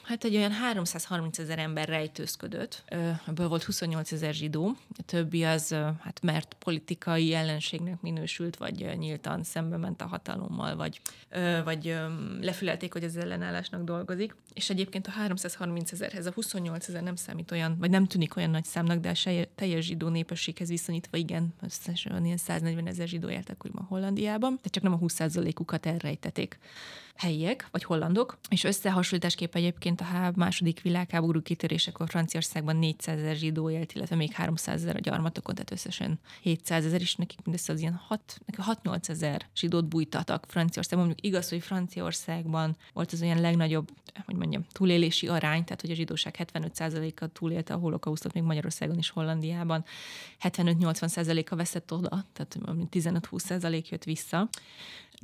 hát egy olyan 330 ezer ember rejtőzködött, ebből volt 28 ezer zsidó, a többi az, hát mert politikai ellenségnek minősült, vagy nyíltan szembe ment a hatalommal, vagy vagy lefülelték, hogy az ellenállásnak dolgozik. És egyébként a 330 ezerhez a 28 ezer nem számít olyan, vagy nem tűnik olyan nagy számnak, de a teljes zsidó népességhez viszonyítva igen, összesen ilyen 140 ezer zsidó élt akkoriban Hollandiában, de csak nem a 20%-ukat elrejtették helyiek, vagy hollandok, és összehasonlításképp egyébként a második világháború kitörésekor Franciaországban 400 ezer zsidó élt, illetve még 300 ezer a gyarmatokon, tehát összesen 700 ezer, és nekik mindössze az ilyen 6-8 ezer zsidót bújtatak Franciaországban. Mondjuk igaz, hogy Franciaországban volt az olyan legnagyobb, hogy mondjam, túlélési arány, tehát hogy a zsidóság 75%-a túlélte a holokausztot még Magyarországon is Hollandiában, 75-80%-a veszett oda, tehát 15-20% jött vissza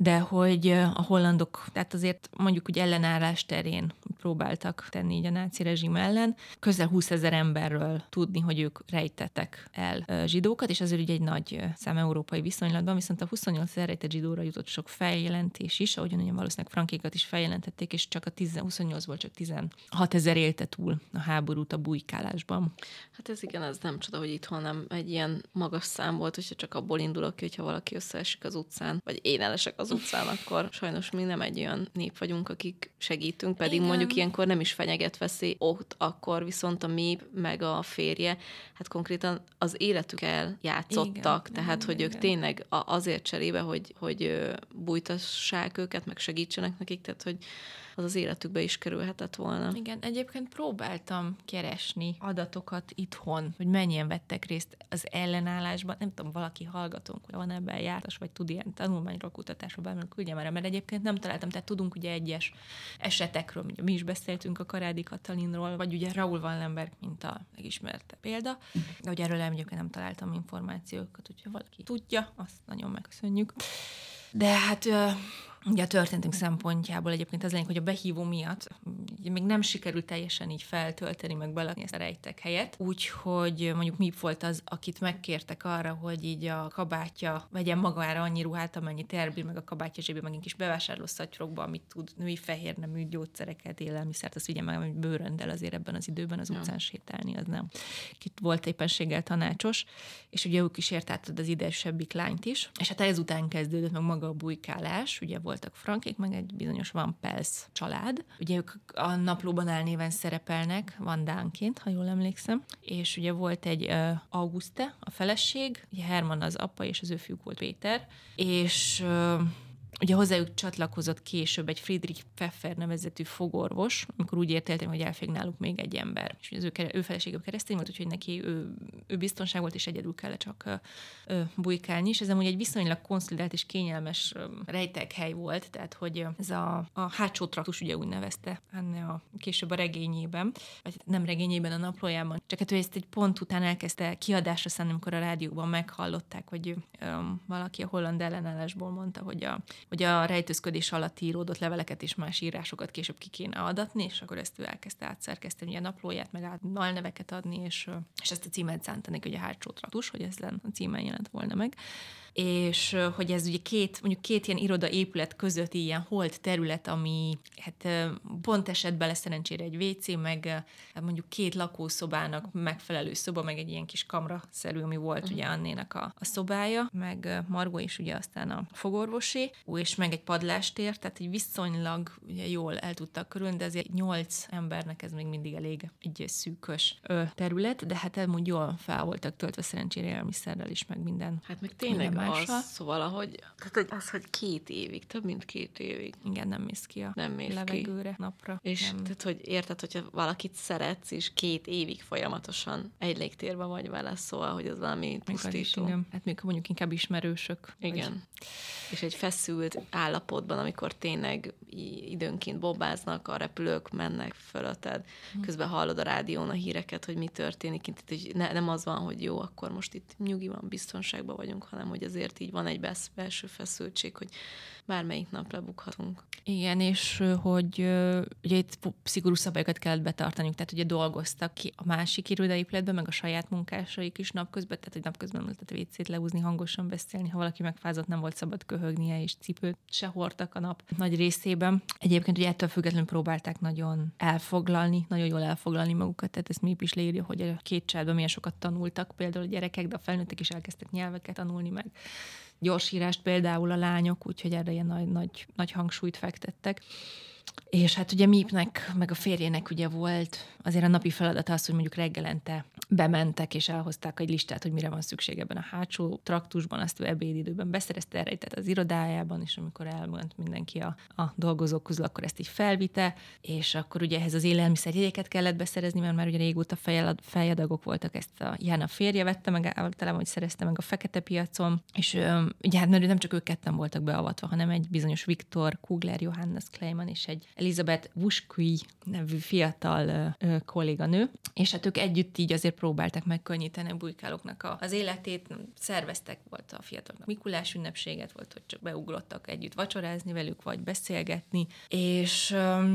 de hogy a hollandok, tehát azért mondjuk úgy ellenállás terén próbáltak tenni így a náci rezsim ellen, közel 20 ezer emberről tudni, hogy ők rejtettek el zsidókat, és azért ugye egy nagy szám európai viszonylatban, viszont a 28 ezer rejtett zsidóra jutott sok feljelentés is, ahogyan ugye valószínűleg frankékat is feljelentették, és csak a 10, 28-ból csak 16 ezer élte túl a háborút a bujkálásban. Hát ez igen, ez nem csoda, hogy itthon nem egy ilyen magas szám volt, hogyha csak abból indulok ki, hogyha valaki összeesik az utcán, vagy én elesek az utcán, akkor sajnos mi nem egy olyan nép vagyunk, akik segítünk, pedig Igen. mondjuk ilyenkor nem is fenyeget veszély ott, akkor viszont a mi meg a férje, hát konkrétan az életükkel játszottak, Igen. tehát Igen. hogy ők tényleg azért cserébe, hogy, hogy bújtassák őket, meg segítsenek nekik, tehát hogy az az életükbe is kerülhetett volna. Igen, egyébként próbáltam keresni adatokat itthon, hogy mennyien vettek részt az ellenállásban. Nem tudom, valaki hallgatunk, hogy van ebben jártas, vagy tud ilyen tanulmányról, kutatásról, bármilyen küldjem erre, mert egyébként nem találtam. Tehát tudunk ugye egyes esetekről, ugye mi is beszéltünk a Karádi Katalinról, vagy ugye Raúl Wallenberg, mint a megismerte példa, de hogy erről egyébként nem találtam információkat, úgyha valaki tudja, azt nagyon megköszönjük. De hát Ugye a történetünk szempontjából egyébként az lényeg, hogy a behívó miatt még nem sikerült teljesen így feltölteni, meg belakni ezt a rejtek helyet, úgyhogy mondjuk mi volt az, akit megkértek arra, hogy így a kabátja vegyen magára annyi ruhát, amennyi terbír, meg a kabátja zsébé, meg kis bevásárló szatyrokba, amit tud, női fehér nemű gyógyszereket, élelmiszert, azt vigye meg, hogy bőröndel azért ebben az időben az utcán sétálni, az nem. Kit volt éppenséggel tanácsos, és ugye ők is értáltad az idesebbik lányt is, és hát ezután kezdődött meg maga a bujkálás, ugye voltak frankék, meg egy bizonyos Van Pels család. Ugye ők a naplóban elnéven szerepelnek, Van Dánként, ha jól emlékszem, és ugye volt egy uh, Auguste, a feleség, ugye Herman az apa, és az ő fiúk volt Péter, és uh, Ugye hozzájuk csatlakozott később egy Friedrich Pfeffer nevezetű fogorvos, amikor úgy értéltem, hogy elfég náluk még egy ember. És az ő, ő felesége keresztény volt, úgyhogy neki ő, ő biztonság volt, és egyedül kellett csak ö, bujkálni. És ez amúgy egy viszonylag konszolidált és kényelmes rejtek hely volt, tehát hogy ez a, a hátsó traktus ugye úgy nevezte Anne a később a regényében, vagy nem regényében, a naplójában. Csak hát ő ezt egy pont után elkezdte kiadásra szállni, amikor a rádióban meghallották, hogy ö, valaki a holland ellenállásból mondta, hogy a hogy a rejtőzködés alatt íródott leveleket és más írásokat később ki kéne adatni, és akkor ezt ő elkezdte átszerkeszteni a naplóját, meg át adni, és, és ezt a címet szánta neki, hogy a hátsó traktus, hogy ez lenne a címen jelent volna meg és hogy ez ugye két, mondjuk két ilyen irodaépület között ilyen holt terület, ami hát pont esetben lesz szerencsére egy WC, meg hát mondjuk két lakószobának megfelelő szoba, meg egy ilyen kis kamra-szerű, ami volt uh-huh. ugye Annénak a, a szobája, meg Margó is ugye aztán a fogorvosi, és meg egy padlástér, tehát egy viszonylag ugye jól el tudtak körülni, de azért nyolc embernek ez még mindig elég egy szűkös terület, de hát mondjuk jól fel voltak töltve szerencsére élelmiszerrel is, meg minden. Hát meg tényleg másra. Az, szóval, ahogy, tehát hogy az, hogy két évig, több mint két évig. Igen, nem mész ki a nem mész levegőre, ki. napra. És nem. tehát, hogy érted, hogyha valakit szeretsz, és két évig folyamatosan egy légtérben vagy vele, szóval, hogy az valami pusztító. Igen. Hát még mondjuk inkább ismerősök. Igen. Vagy... És egy feszült állapotban, amikor tényleg időnként bobáznak, a repülők mennek fölötted, hmm. közben hallod a rádión a híreket, hogy mi történik, hogy ne, nem az van, hogy jó, akkor most itt nyugi van, biztonságban vagyunk, hanem hogy azért így van egy belső feszültség, hogy bármelyik nap lebukhatunk. Igen, és hogy ugye itt szigorú szabályokat kellett betartaniuk, tehát ugye dolgoztak ki a másik irodaépületben, meg a saját munkásaik is napközben, tehát hogy napközben lehetett WC-t leúzni, hangosan beszélni, ha valaki megfázott, nem volt szabad köhögnie, és cipőt se hordtak a nap nagy részében. Egyébként ugye ettől függetlenül próbálták nagyon elfoglalni, nagyon jól elfoglalni magukat, tehát ezt mi is leírja, hogy a két családban milyen sokat tanultak, például a gyerekek, de a felnőttek is elkezdtek nyelveket tanulni, meg gyorsírást például a lányok, úgyhogy erre ilyen nagy, nagy, nagy hangsúlyt fektettek. És hát ugye Mipnek, meg a férjének ugye volt azért a napi feladat az, hogy mondjuk reggelente bementek és elhozták egy listát, hogy mire van szükség ebben a hátsó traktusban, azt ő ebédidőben beszerezte erre, tehát az irodájában, és amikor elment mindenki a, a dolgozók közül, akkor ezt így felvite, és akkor ugye ehhez az élelmiszerjegyeket kellett beszerezni, mert már ugye régóta fejad, fejadagok voltak, ezt a Jána férje vette meg, általában, hogy szerezte meg a fekete piacon, és ugye hát mert nem csak ők ketten voltak beavatva, hanem egy bizonyos Viktor Kugler, Johannes Kleiman és egy Elizabeth Vuskui nevű fiatal ö, kolléganő, és hát ők együtt így azért próbálták megkönnyíteni a bujkálóknak a, az életét, szerveztek, volt a fiataloknak Mikulás ünnepséget, volt, hogy csak beugrottak együtt vacsorázni velük, vagy beszélgetni, és ö,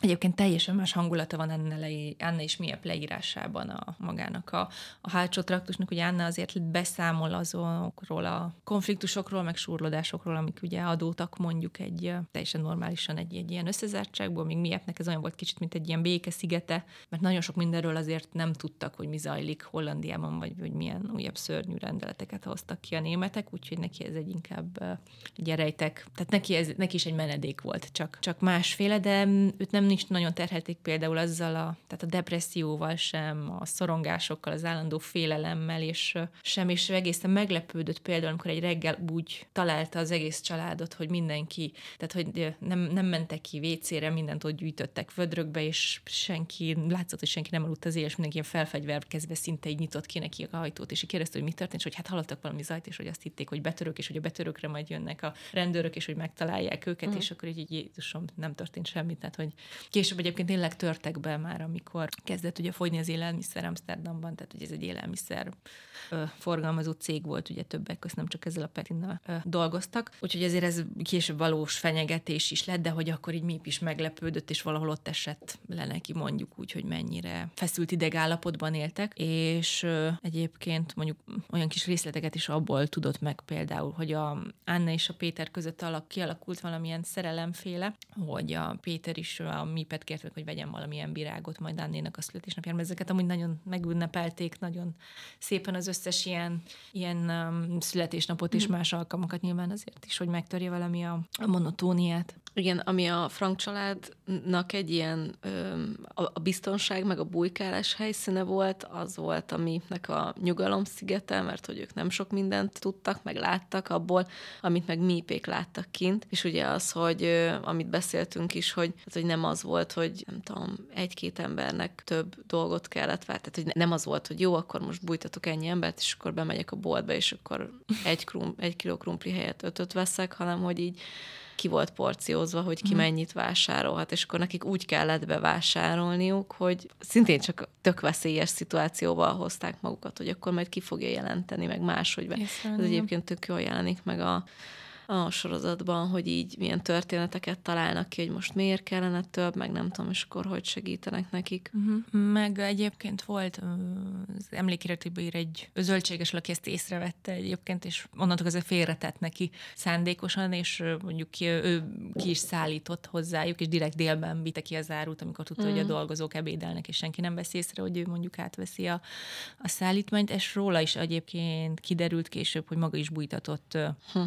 egyébként teljesen más hangulata van Anna, le, Anna és Miep leírásában a magának a, a hátsó traktusnak, hogy Anna azért beszámol azokról a konfliktusokról, meg surlódásokról, amik ugye adótak mondjuk egy teljesen normálisan egy, egy ilyen összezárt barátságból, még miattnek ez olyan volt kicsit, mint egy ilyen békeszigete, mert nagyon sok mindenről azért nem tudtak, hogy mi zajlik Hollandiában, vagy hogy milyen újabb szörnyű rendeleteket hoztak ki a németek, úgyhogy neki ez egy inkább gyereitek, tehát neki, ez, neki is egy menedék volt, csak, csak másféle, de őt nem is nagyon terhelték például azzal a, tehát a depresszióval sem, a szorongásokkal, az állandó félelemmel, és sem, és egészen meglepődött például, amikor egy reggel úgy találta az egész családot, hogy mindenki, tehát hogy nem, nem mentek ki WC részére mindent ott gyűjtöttek vödrökbe, és senki, látszott, hogy senki nem aludt az éles, mindenki ilyen felfegyverkezve szinte így nyitott ki neki a hajtót, és kérdezte, hogy mi történt, és hogy hát hallottak valami zajt, és hogy azt hitték, hogy betörök, és hogy a betörökre majd jönnek a rendőrök, és hogy megtalálják őket, mm. és akkor így, így Jézusom, nem történt semmi. Tehát, hogy később egyébként tényleg törtek be már, amikor kezdett ugye fogyni az élelmiszer Amsterdamban, tehát hogy ez egy élelmiszer ö, forgalmazó cég volt, ugye többek között nem csak ezzel a petinnal dolgoztak. Úgyhogy ezért ez később valós fenyegetés is lett, de hogy akkor így mi is meglepődött, és valahol ott esett le neki mondjuk úgy, hogy mennyire feszült idegállapotban éltek, és egyébként mondjuk olyan kis részleteket is abból tudott meg például, hogy a Anna és a Péter között alak, kialakult valamilyen szerelemféle, hogy a Péter is a Mipet kért meg, hogy vegyen valamilyen virágot majd Annénak a születésnapjára, ezeket amúgy nagyon megünnepelték, nagyon szépen az összes ilyen, ilyen um, születésnapot és mm. más alkalmakat nyilván azért is, hogy megtörje valami a, a monotóniát. Igen, ami a Frank családnak egy ilyen a, biztonság meg a bujkálás helyszíne volt, az volt, aminek a nyugalom szigete, mert hogy ők nem sok mindent tudtak, meg láttak abból, amit meg mípék láttak kint. És ugye az, hogy amit beszéltünk is, hogy, hát, hogy nem az volt, hogy nem tudom, egy-két embernek több dolgot kellett vár, tehát hogy nem az volt, hogy jó, akkor most bújtatok ennyi embert, és akkor bemegyek a boltba, és akkor egy, krum, egy kiló krumpli helyett ötöt veszek, hanem hogy így ki volt porciózva, hogy ki mm. mennyit vásárolhat, és akkor nekik úgy kellett bevásárolniuk, hogy szintén csak tök veszélyes szituációba hozták magukat, hogy akkor majd ki fogja jelenteni, meg máshogy be. Ez egyébként tök jól jelenik meg a a sorozatban, hogy így milyen történeteket találnak ki, hogy most miért kellene több, meg nem tudom, és akkor hogy segítenek nekik. Uh-huh. Meg egyébként volt az emlékiratiba ír egy zöldséges, aki ezt észrevette egyébként, és onnantól azért félretett neki szándékosan, és mondjuk ki, ő ki is szállított hozzájuk, és direkt délben vitte ki az árut, amikor tudta, mm. hogy a mhm. dolgozók ebédelnek, és senki nem vesz észre, hogy ő mondjuk átveszi a, a szállítmányt, és róla is egyébként kiderült később, hogy maga is bújtatott hm.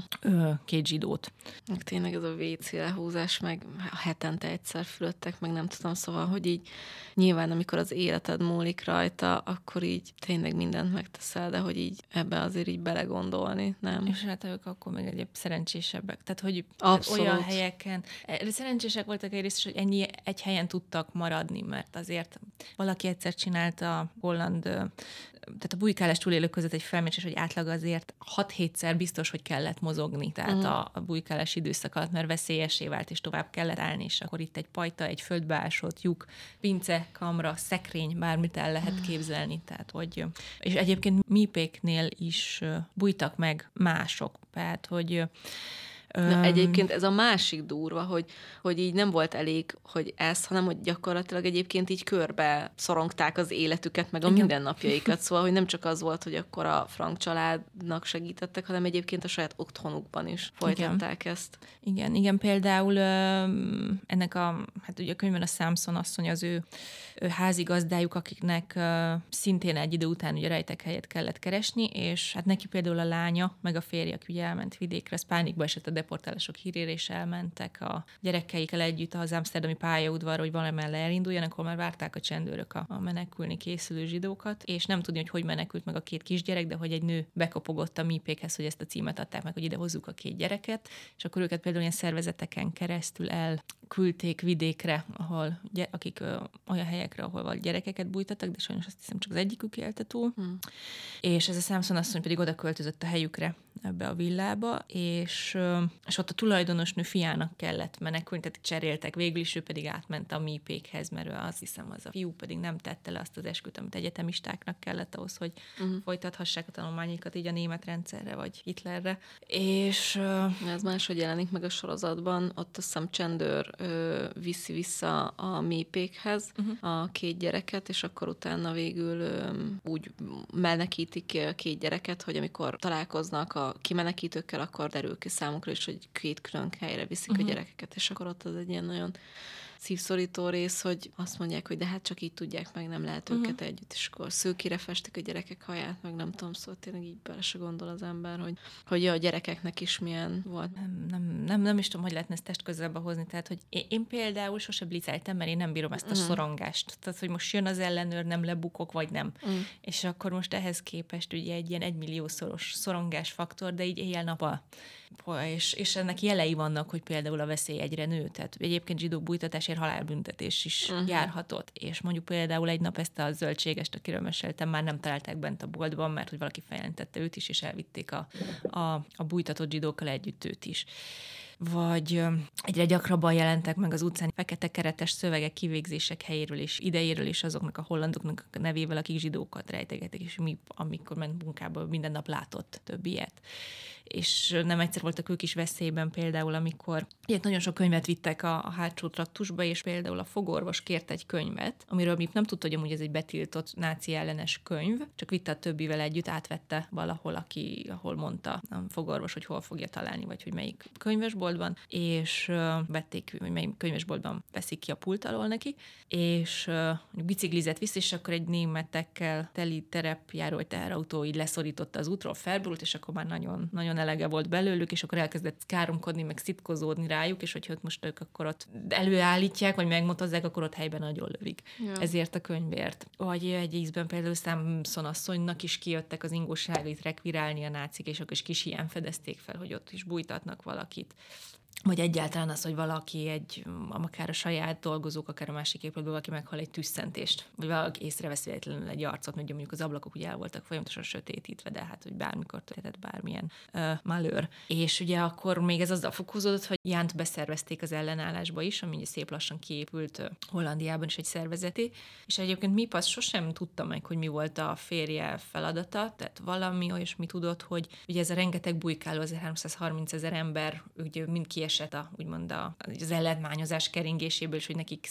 Két zsidót. Meg tényleg ez a WC lehúzás, meg hetente egyszer fülöttek, meg nem tudom, szóval, hogy így nyilván, amikor az életed múlik rajta, akkor így tényleg mindent megteszel, de hogy így ebbe azért így belegondolni, nem? És hát ők akkor még egyéb szerencsésebbek. Tehát, hogy tehát olyan helyeken, e, szerencsések voltak egyrészt, hogy ennyi egy helyen tudtak maradni, mert azért valaki egyszer csinálta holland tehát a bujkálás túlélők között egy felmérés, hogy átlag azért 6-7-szer biztos, hogy kellett mozogni, tehát uh-huh. a, a bujkálás időszak alatt, mert veszélyesé vált, és tovább kellett állni, és akkor itt egy pajta, egy földbeásott lyuk, pince, kamra, szekrény, bármit el lehet uh-huh. képzelni, tehát hogy, és egyébként mipéknél is bújtak meg mások, tehát hogy Na, egyébként ez a másik durva, hogy, hogy így nem volt elég, hogy ez, hanem hogy gyakorlatilag egyébként így körbe szorongták az életüket, meg a Igen. mindennapjaikat. Szóval, hogy nem csak az volt, hogy akkor a Frank családnak segítettek, hanem egyébként a saját otthonukban is folytatták Igen. ezt. Igen, igen, például ennek a, hát ugye a könyvben a Samson asszony az ő, ő házigazdájuk, akiknek szintén egy idő után ugye rejtek helyet kellett keresni, és hát neki például a lánya, meg a férje, aki ugye elment vidékre, ez pánikba esett a deportálások hírére, és elmentek a gyerekeikkel együtt az Amsterdami pályaudvarra, hogy valamelle elinduljanak, akkor már várták a csendőrök a, a menekülni készülő zsidókat, és nem tudni, hogy hogy menekült meg a két kisgyerek, de hogy egy nő bekopogott a mipékhez, hogy ezt a címet adták meg, hogy ide hozzuk a két gyereket, és akkor őket például ilyen szervezeteken keresztül elküldték vidékre, ahol akik ö, olyan helyekre, ahol vagy gyerekeket bújtattak, de sajnos azt hiszem csak az egyikük élte túl. Hmm. És ez a Samson asszony pedig oda költözött a helyükre ebbe a villába, és és ott a tulajdonosnő fiának kellett menekülni, tehát cseréltek végül is, ő pedig átment a mipékhez, mert ő azt hiszem, az a fiú pedig nem tette le azt az esküt, amit egyetemistáknak kellett ahhoz, hogy uh-huh. folytathassák a tanulmányaikat így a német rendszerre, vagy Hitlerre. És... Ez máshogy jelenik meg a sorozatban, ott azt hiszem csendőr uh, viszi vissza a mipékhez uh-huh. a két gyereket, és akkor utána végül um, úgy menekítik a két gyereket, hogy amikor találkoznak a kimenekítőkkel, akkor derül ki számukra is, hogy két külön helyre viszik uh-huh. a mhm. gyerekeket, és akkor ott az egy ilyen nagyon szívszorító rész, hogy azt mondják, hogy de hát csak így tudják meg, nem lehet uh-huh. őket együtt, és akkor szőkére festik a gyerekek haját, meg nem tudom, szóval tényleg így bele se gondol az ember, hogy, hogy a gyerekeknek is milyen volt. Nem, nem, nem, nem is tudom, hogy lehetne ezt test közelbe hozni, tehát hogy én, én például sose bliceltem, mert én nem bírom ezt a uh-huh. szorongást. Tehát, hogy most jön az ellenőr, nem lebukok, vagy nem. Uh-huh. És akkor most ehhez képest ugye egy ilyen egymilliószoros szorongás faktor, de így éjjel-nappal és, és ennek jelei vannak, hogy például a veszély egyre nő. Tehát egyébként zsidó bújtatásért halálbüntetés is uh-huh. járhatott. És mondjuk például egy nap ezt a zöldségest, akiről meséltem, már nem találták bent a boltban, mert hogy valaki feljelentette őt is, és elvitték a, a, a bújtatott zsidókkal együtt őt is vagy egyre gyakrabban jelentek meg az utcán fekete keretes szövegek kivégzések helyéről és idejéről és azoknak a hollandoknak a nevével, akik zsidókat rejtegetik, és mi, amikor ment munkába, minden nap látott több ilyet és nem egyszer voltak ők is veszélyben például, amikor ilyet nagyon sok könyvet vittek a, a hátsó traktusba, és például a fogorvos kért egy könyvet, amiről mi nem tudta, hogy amúgy ez egy betiltott náci ellenes könyv, csak vitte a többivel együtt, átvette valahol, aki, ahol mondta a fogorvos, hogy hol fogja találni, vagy hogy melyik könyvesboltban, és vették, hogy melyik könyvesboltban veszik ki a pult alól neki, és biciklizett vissza, és akkor egy németekkel teli terepjáró, vagy teherautó így leszorította az útról, felborult, és akkor már nagyon, nagyon elege volt belőlük, és akkor elkezdett káromkodni, meg szitkozódni rájuk, és hogyha ott most ők akkor ott előállítják, vagy megmotozzák, akkor ott helyben nagyon lövik. Ja. Ezért a könyvért. Vagy egy ízben például Samson asszonynak is kijöttek az ingóságait rekvirálni a nácik, és akkor is kis ilyen fedezték fel, hogy ott is bújtatnak valakit vagy egyáltalán az, hogy valaki egy, akár a saját dolgozók, akár a másik épületben valaki meghal egy tüsszentést, vagy valaki észrevesz véletlenül egy arcot, mert mondjuk az ablakok ugye el voltak folyamatosan sötétítve, de hát, hogy bármikor történhet bármilyen uh, malőr. És ugye akkor még ez azzal fokozódott, hogy Jánt beszervezték az ellenállásba is, ami ugye szép lassan kiépült Hollandiában is egy szervezeti, és egyébként mi azt sosem tudta meg, hogy mi volt a férje feladata, tehát valami olyasmi tudott, hogy ugye ez a rengeteg bujkáló, az 330 ezer ember, ugye mind kiesett a, úgymond a, az ellentmányozás keringéséből, és hogy nekik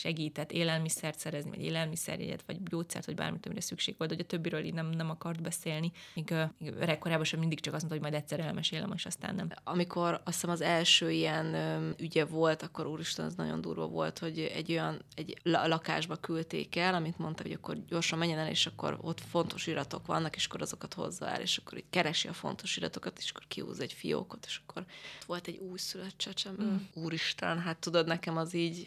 segített élelmiszert szerezni, vagy élelmiszerjegyet, vagy gyógyszert, vagy bármit, amire szükség volt, hogy a többiről így nem, nem akart beszélni. Míg, míg öregkorában sem mindig csak azt mondta, hogy majd egyszer elmesélem, és aztán nem. Amikor azt hiszem az első ilyen ügye volt, akkor úristen, az nagyon durva volt, hogy egy olyan egy lakásba küldték el, amit mondta, hogy akkor gyorsan menjen el, és akkor ott fontos iratok vannak, és akkor azokat hozza el, és akkor így keresi a fontos iratokat, és akkor kiúz egy fiókot, és akkor volt egy újszülött csecsem. Mm. Úristen, hát tudod, nekem az így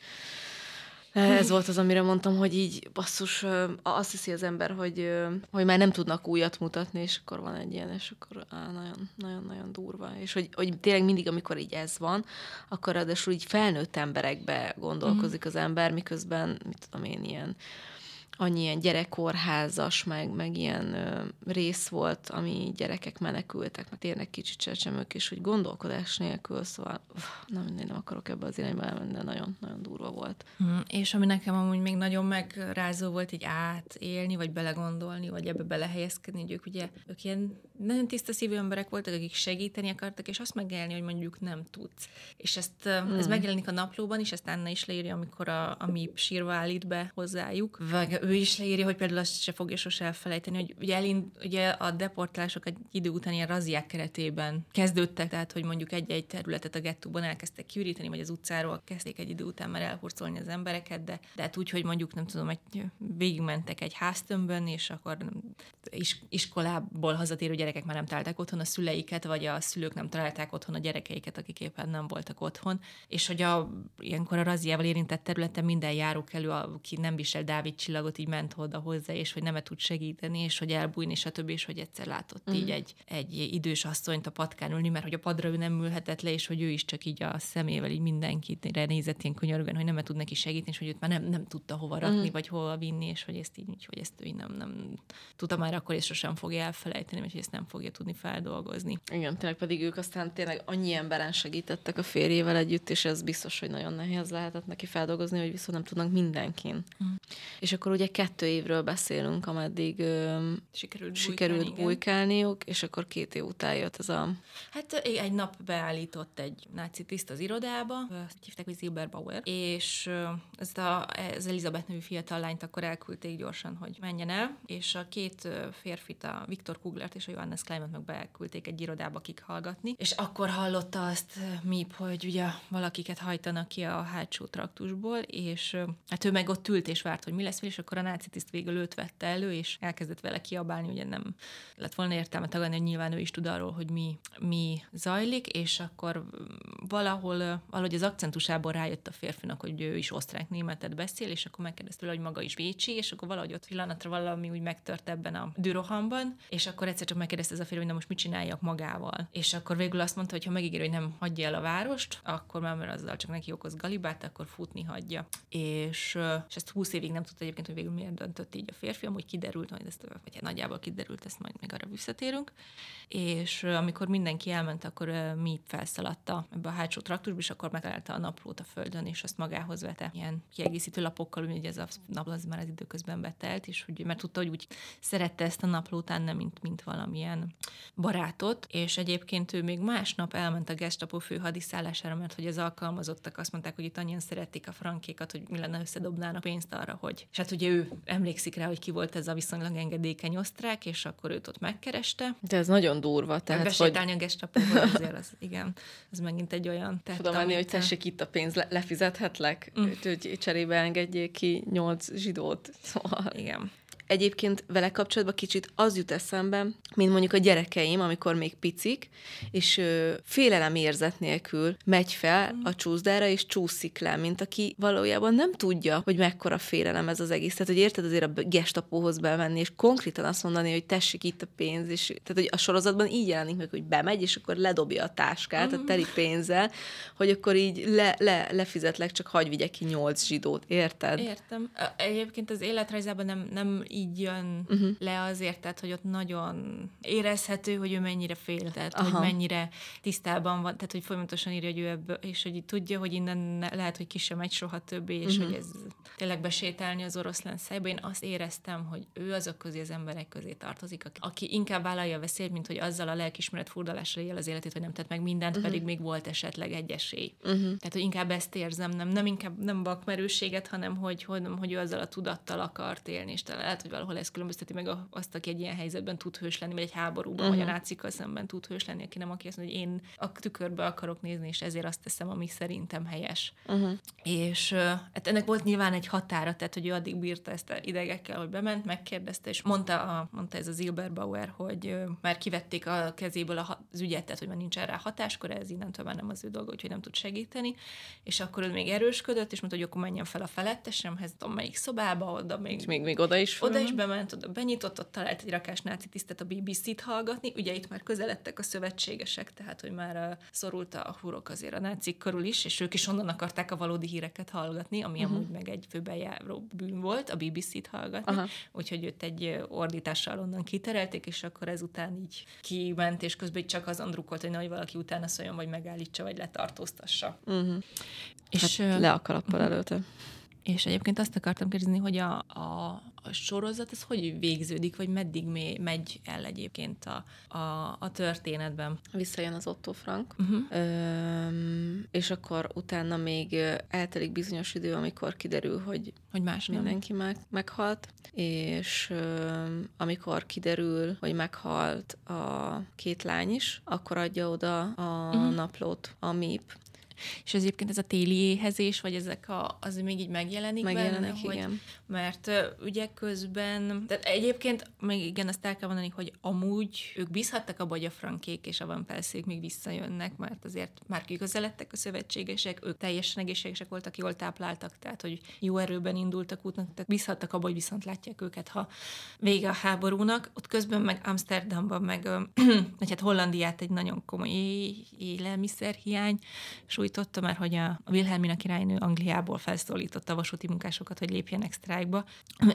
ez volt az, amire mondtam, hogy így basszus, azt hiszi az ember, hogy, hogy már nem tudnak újat mutatni, és akkor van egy ilyen, és akkor nagyon-nagyon durva. És hogy, hogy tényleg mindig, amikor így ez van, akkor ráadásul így felnőtt emberekbe gondolkozik az ember, miközben, mit tudom én, ilyen annyi ilyen gyerekkórházas, meg, meg ilyen ö, rész volt, ami gyerekek menekültek, meg tényleg kicsit csecsemők, és hogy gondolkodás nélkül, szóval uff, nem, én nem akarok ebbe az irányba elmenni, de nagyon, nagyon durva volt. Mm, és ami nekem amúgy még nagyon megrázó volt így átélni, vagy belegondolni, vagy ebbe belehelyezkedni, hogy ők ugye, ők ilyen nagyon tiszta szívű emberek voltak, akik segíteni akartak, és azt megélni, hogy mondjuk nem tudsz. És ezt, mm. ez megjelenik a naplóban is, ezt Anna is leírja, amikor a, a MIP sírva állít be hozzájuk. Vagy ő is leírja, hogy például azt se fogja sose elfelejteni, hogy ugye, elind, ugye a deportálások egy idő után ilyen raziák keretében kezdődtek, tehát hogy mondjuk egy-egy területet a gettóban elkezdtek kiüríteni, vagy az utcáról kezdték egy idő után már elhurcolni az embereket, de, de hát úgy, hogy mondjuk nem tudom, egy, végigmentek egy háztömbön, és akkor is, iskolából hazatérő gyerekek már nem találták otthon a szüleiket, vagy a szülők nem találták otthon a gyerekeiket, akik éppen nem voltak otthon, és hogy a, ilyenkor a raziával érintett területen minden járókelő, aki nem visel Dávid csillagot, így ment oda hozzá, és hogy nem tud segíteni, és hogy elbújni, stb., és hogy egyszer látott mm. így egy, egy idős asszonyt a patkán ülni, mert hogy a padra ő nem ülhetett le, és hogy ő is csak így a szemével így mindenkit nézett ilyen könyörgően, hogy nem tud neki segíteni, és hogy őt már nem, nem tudta hova rakni, mm. vagy hova vinni, és hogy ezt így, hogy ezt ő így nem, nem tudta már akkor, és sosem fogja elfelejteni, hogy ezt nem fogja tudni feldolgozni. Igen, tényleg pedig ők aztán tényleg annyi emberen segítettek a férjével együtt, és ez biztos, hogy nagyon nehéz lehetett neki feldolgozni, hogy viszont nem tudnak mindenkin. Mm. És akkor ugye kettő évről beszélünk, ameddig ö, sikerült, sikerült bujkálni, bujkálniuk, és akkor két év után jött ez a... Hát egy nap beállított egy náci tiszt az irodába, azt hívták, hogy Zilberbauer, és ezt a, ez Elizabeth nevű fiatal lányt akkor elküldték gyorsan, hogy menjen el, és a két férfit, a Viktor Kuglert és a Johannes Kleimet meg beelküldték egy irodába kik hallgatni, és akkor hallotta azt Mip, hogy ugye valakiket hajtanak ki a hátsó traktusból, és hát ő meg ott ült és várt, hogy mi lesz, és akkor a náci tiszt végül őt vette elő, és elkezdett vele kiabálni, ugye nem lett volna értelme tagadni, hogy nyilván ő is tud arról, hogy mi, mi zajlik, és akkor valahol, valahogy az akcentusából rájött a férfinak, hogy ő is osztrák-németet beszél, és akkor megkérdezte hogy maga is vécsi, és akkor valahogy ott pillanatra valami úgy megtört ebben a dürohamban, és akkor egyszer csak megkérdezte ez a férfi, hogy na most mit csináljak magával. És akkor végül azt mondta, hogy ha megígér, hogy nem hagyja el a várost, akkor már mert azzal csak neki okoz galibát, akkor futni hagyja. És, és ezt 20 évig nem tudta egyébként, hogy végül miért döntött így a férfi, amúgy kiderült, hogy ezt, vagy hát nagyjából kiderült, ezt majd még arra visszatérünk. És amikor mindenki elment, akkor mi felszaladta ebbe a hátsó traktusba, és akkor megtalálta a naplót a földön, és azt magához vette ilyen kiegészítő lapokkal, hogy ez a napló az már az időközben betelt, és hogy, mert tudta, hogy úgy szerette ezt a naplót, nem mint, mint valamilyen barátot, és egyébként ő még másnap elment a Gestapo főhadiszállására, mert hogy az alkalmazottak azt mondták, hogy itt annyian szerették a frankékat, hogy mi lenne összedobnának pénzt arra, hogy. És hát ugye ő emlékszik rá, hogy ki volt ez a viszonylag engedékeny osztrák, és akkor őt ott megkereste. De ez nagyon durva. Tehát, Besétálni hogy... a gestapóval azért az, igen, ez megint egy olyan tett, Tudom menni, hogy tessék itt a pénz, le, lefizethetlek, mm. hogy cserébe engedjék ki nyolc zsidót. Szóval. Igen egyébként vele kapcsolatban kicsit az jut eszembe, mint mondjuk a gyerekeim, amikor még picik, és ö, félelem érzet nélkül megy fel a csúszdára, és csúszik le, mint aki valójában nem tudja, hogy mekkora félelem ez az egész. Tehát, hogy érted azért a gestapóhoz bemenni, és konkrétan azt mondani, hogy tessék itt a pénz, és tehát, hogy a sorozatban így jelenik meg, hogy bemegy, és akkor ledobja a táskát a teli pénzzel, hogy akkor így le, le, lefizetlek, csak hagy vigye ki nyolc zsidót, érted? Értem. Egyébként az életrajzában nem, nem így jön uh-huh. le azért, tehát, hogy ott nagyon érezhető, hogy ő mennyire fél, tehát, Aha. hogy mennyire tisztában van, tehát, hogy folyamatosan írja, hogy ő ebből, és hogy tudja, hogy innen ne, lehet, hogy ki sem megy soha többé, és uh-huh. hogy ez tényleg besétálni az oroszlán szájba. Én azt éreztem, hogy ő azok közé, az emberek közé tartozik, aki, aki inkább vállalja a veszélyt, mint hogy azzal a lelkismeret furdalással él az életét, hogy nem tett meg mindent, uh-huh. pedig még volt esetleg egy esély. Uh-huh. Tehát, hogy inkább ezt érzem, nem, nem inkább nem vakmerőséget, hanem hogy, hogy, hogy ő azzal a tudattal akart élni, és talán lehet, hogy valahol ez különbözteti meg azt, aki egy ilyen helyzetben tud hős lenni, vagy egy háborúban, uh-huh. vagy a mhm. nácikkal szemben tud hős lenni, aki nem aki azt mondja, hogy én a tükörbe akarok nézni, és ezért azt teszem, ami szerintem helyes. Uh-huh. És hát ennek volt nyilván egy határa, tehát hogy ő addig bírta ezt a idegekkel, hogy bement, megkérdezte, és mondta, a, mondta ez az Zilberbauer, hogy már kivették a kezéből az ügyet, tehát hogy már nincs erre hatáskor, ez innentől már nem az ő dolga, úgyhogy nem tud segíteni. És akkor ő még erősködött, és mondta, hogy akkor menjen fel a felettesemhez, tudom melyik szobába, oda még. És még, még oda is. Oda is bement, oda benyitott, ott talált egy rakás náci tisztet a BBC-t hallgatni. Ugye itt már közeledtek a szövetségesek, tehát hogy már szorult a hurok azért a nácik körül is, és ők is onnan akarták a valódi híreket hallgatni, ami uh-huh. amúgy meg egy főbejáró bűn volt, a BBC-t hallgatni. Uh-huh. Úgyhogy őt egy ordítással onnan kiterelték, és akkor ezután így kiment, és közben csak azon drukkolt, hogy nehogy valaki utána szóljon, vagy megállítsa, vagy letartóztassa. Uh-huh. És hát le a kalappal uh-huh. előtte. És egyébként azt akartam kérdezni, hogy a, a, a sorozat, ez hogy végződik, vagy meddig mély, megy el egyébként a, a, a történetben? Visszajön az Otto Frank, uh-huh. Öm, és akkor utána még eltelik bizonyos idő, amikor kiderül, hogy, hogy más mindenki meg, meghalt, és öm, amikor kiderül, hogy meghalt a két lány is, akkor adja oda a uh-huh. naplót a MIP, és ez egyébként ez a téli éhezés, vagy ezek a, az még így megjelenik, megjelenik benne, igen. Hogy, mert ugye közben, tehát egyébként még igen, azt el kell mondani, hogy amúgy ők bízhattak abba, hogy a frankék és a van felszék még visszajönnek, mert azért már kiközeledtek a szövetségesek, ők teljesen egészségesek voltak, jól tápláltak, tehát hogy jó erőben indultak útnak, tehát bízhattak abba, hogy viszont látják őket, ha vége a háborúnak. Ott közben meg Amsterdamban, meg vagy hát Hollandiát egy nagyon komoly élelmiszerhiány sújt szólította, mert hogy a Wilhelmina királynő Angliából felszólította a vasúti munkásokat, hogy lépjenek sztrájkba.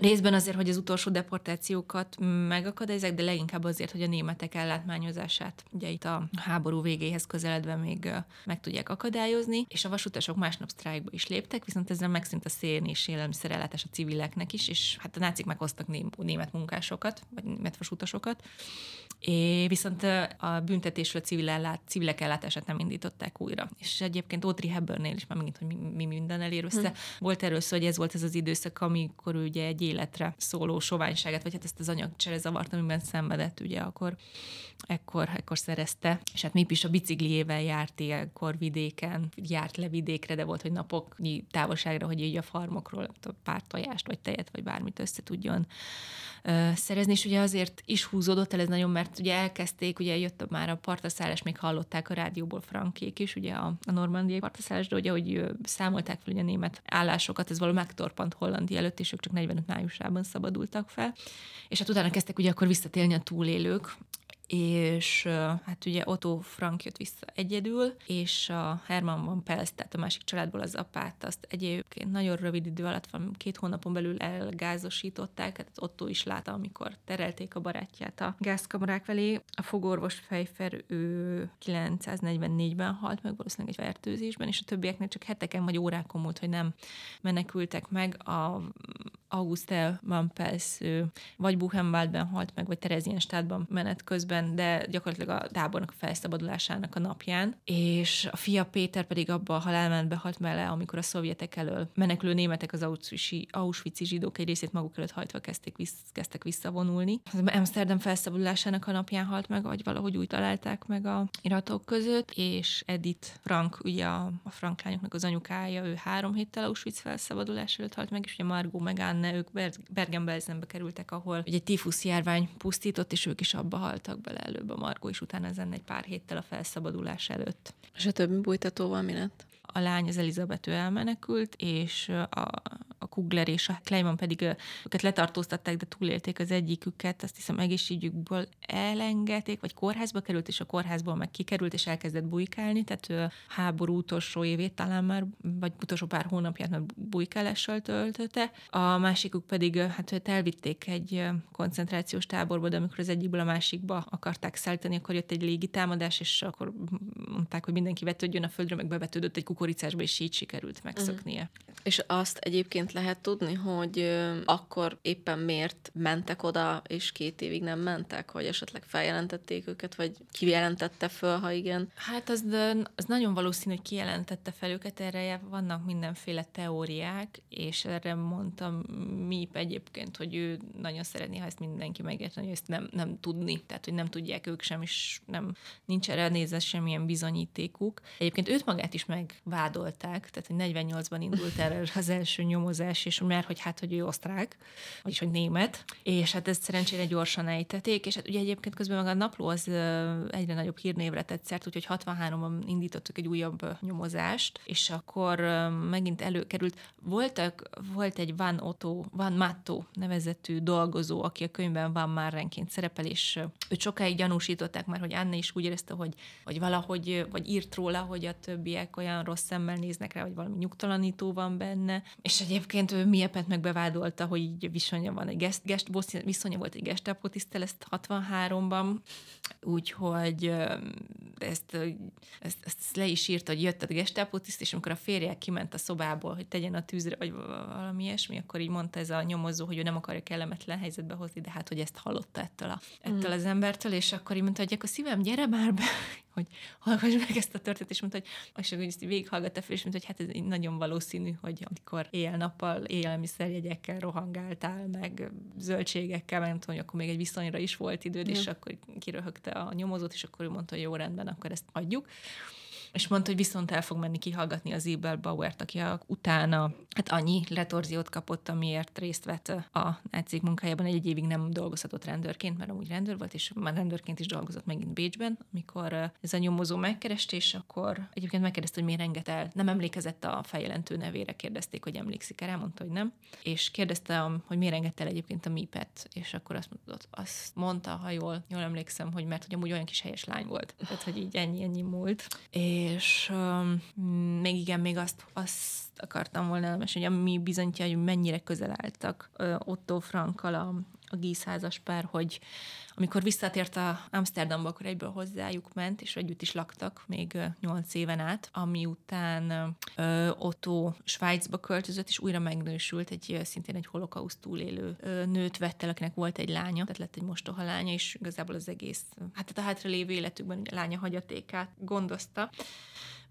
Részben azért, hogy az utolsó deportációkat megakadályozzák, de leginkább azért, hogy a németek ellátmányozását ugye itt a háború végéhez közeledve még meg tudják akadályozni, és a vasutasok másnap sztrájkba is léptek, viszont ezzel megszűnt a szén és élelmiszerellátás a civileknek is, és hát a nácik meghoztak német munkásokat, vagy német vasutasokat, É, viszont a büntetésről civil ellát, civilek ellátását nem indították újra. És egyébként Audrey Hepburnnél is már megint, hogy mi, mi minden elér össze. Hm. Volt erről szó, hogy ez volt ez az időszak, amikor ugye egy életre szóló soványságát, vagy hát ezt az anyagcsere zavart, amiben szenvedett, ugye akkor ekkor, ekkor szerezte, és hát mi is a bicikliével járt ilyenkor vidéken, járt le vidékre, de volt, hogy napoknyi távolságra, hogy így a farmokról pár tojást, vagy tejet, vagy bármit össze tudjon szerezni, és ugye azért is húzódott el ez nagyon, mert ugye elkezdték, ugye jött már a partaszállás, még hallották a rádióból frankék is, ugye a, a normandiai partaszállás, de ugye, hogy számolták fel ugye a német állásokat, ez való megtorpant Hollandia előtt, és ők csak 45 májusában szabadultak fel. És hát utána kezdtek ugye akkor visszatélni a túlélők, és hát ugye Otto Frank jött vissza egyedül, és a Hermann van Pels, tehát a másik családból az apát, azt egyébként nagyon rövid idő alatt, van két hónapon belül elgázosították, hát Otto is látta, amikor terelték a barátját a gázkamarák felé. A fogorvos Fejfer, ő 944-ben halt meg valószínűleg egy fertőzésben, és a többieknek csak heteken vagy órákon múlt, hogy nem menekültek meg. A Auguste Van Pels, vagy Buchenwaldben halt meg, vagy Terezienstadtban menet közben de gyakorlatilag a tábornak a felszabadulásának a napján, és a fia Péter pedig abba a halálmentbe halt bele, amikor a szovjetek elől menekülő németek az Auschwitz-i, Auschwitz zsidók egy részét maguk előtt hajtva kezdték, visz, kezdtek visszavonulni. Az Amsterdam felszabadulásának a napján halt meg, vagy valahogy úgy találták meg a iratok között, és Edith Frank, ugye a, a Frank lányoknak az anyukája, ő három héttel Auschwitz felszabadulás előtt halt meg, és ugye Margot meg benne, ők Bergen-Belsenbe kerültek, ahol egy tífusz járvány pusztított, és ők is abba haltak bele előbb a Margó, és utána ezen egy pár héttel a felszabadulás előtt. És a többi bújtatóval mi lett? A lány, az Elizabeth, ő elmenekült, és a, a Kugler és a Kleiman pedig őket letartóztatták, de túlélték az egyiküket, azt hiszem egészségükből elengedték, vagy kórházba került, és a kórházból meg kikerült, és elkezdett bujkálni, tehát ő háború utolsó évét talán már, vagy utolsó pár hónapját már bujkálással töltötte. A másikuk pedig, hát őt elvitték egy koncentrációs táborba, de amikor az egyikből a másikba akarták szállítani, akkor jött egy légi támadás, és akkor mondták, hogy mindenki vetődjön a földre, meg bevetődött egy kukoricásba, és így sikerült megszöknie. Uh-huh. És azt egyébként lehet tudni, hogy akkor éppen miért mentek oda, és két évig nem mentek, hogy esetleg feljelentették őket, vagy kijelentette föl, ha igen? Hát az, az nagyon valószínű, hogy kijelentette fel őket, erre vannak mindenféle teóriák, és erre mondtam mi egyébként, hogy ő nagyon szeretné, ha ezt mindenki megérteni, hogy ezt nem, nem tudni, tehát hogy nem tudják ők sem, és nem, nincs erre nézve semmilyen bizonyítékuk. Egyébként őt magát is megvádolták, tehát hogy 48-ban indult erre az első nyomozás, és mert hogy hát, hogy ő osztrák, vagyis hogy német, és hát ezt szerencsére gyorsan ejtették, és hát ugye egyébként közben meg a napló az egyre nagyobb hírnévre tett szert, úgyhogy 63-ban indítottuk egy újabb nyomozást, és akkor megint előkerült. Voltak, volt egy Van Otto, Van Matto nevezetű dolgozó, aki a könyvben Van Marrenként szerepel, és őt sokáig gyanúsították már, hogy Anne is úgy érezte, hogy, hogy valahogy, vagy írt róla, hogy a többiek olyan rossz szemmel néznek rá, hogy valami nyugtalanító van benne, és egyébként ő Miepet meg bevádolta, hogy így viszonya van, egy gest, gest, viszonya volt egy gestapo tisztel, ezt 63-ban, úgyhogy ezt, ezt, ezt, le is írta, hogy jött a gestapo tiszt, és amikor a férje kiment a szobából, hogy tegyen a tűzre, vagy valami ilyesmi, akkor így mondta ez a nyomozó, hogy ő nem akarja kellemetlen helyzetbe hozni, de hát, hogy ezt hallotta ettől, a, ettől mm. az embertől, és akkor így mondta, hogy akkor szívem, gyere már be, hogy hallgass meg ezt a történetet, és mondta, hogy, és akkor így végighallgatta fel, és mondta, hogy hát ez nagyon valószínű, hogy amikor éjjel-nappal élelmiszerjegyekkel rohangáltál, meg zöldségekkel, meg nem tudom, akkor még egy viszonyra is volt időd, mm. és akkor kiröhögte a nyomozót, és akkor ő mondta, hogy jó rendben, akkor ezt hagyjuk és mondta, hogy viszont el fog menni kihallgatni az Abel Bauert, aki a, utána hát annyi letorziót kapott, amiért részt vett a nácik munkájában. Egy évig nem dolgozhatott rendőrként, mert amúgy rendőr volt, és már rendőrként is dolgozott megint Bécsben, amikor ez a nyomozó megkereste, és akkor egyébként megkérdezte, hogy miért renget el. Nem emlékezett a feljelentő nevére, kérdezték, hogy emlékszik erre, mondta, hogy nem. És kérdezte, hogy miért engedte el egyébként a MIPet, és akkor azt mondta, azt mondta, ha jól, jól emlékszem, hogy mert hogy amúgy olyan kis helyes lány volt. Tehát, hogy így ennyi, ennyi múlt. És és um, még igen, még azt, azt akartam volna elmesélni, ami bizonyítja, hogy mennyire közel álltak Otto Frankkal a, a gízházas pár, hogy amikor visszatért a Amsterdamba, akkor egyből hozzájuk ment, és együtt is laktak még nyolc éven át, ami után ö, Otto Svájcba költözött, és újra megnősült, egy szintén egy holokauszt túlélő ö, nőt vett el, akinek volt egy lánya, tehát lett egy mostoha lánya, és igazából az egész, hát a hátralévő életükben a lánya hagyatékát gondozta.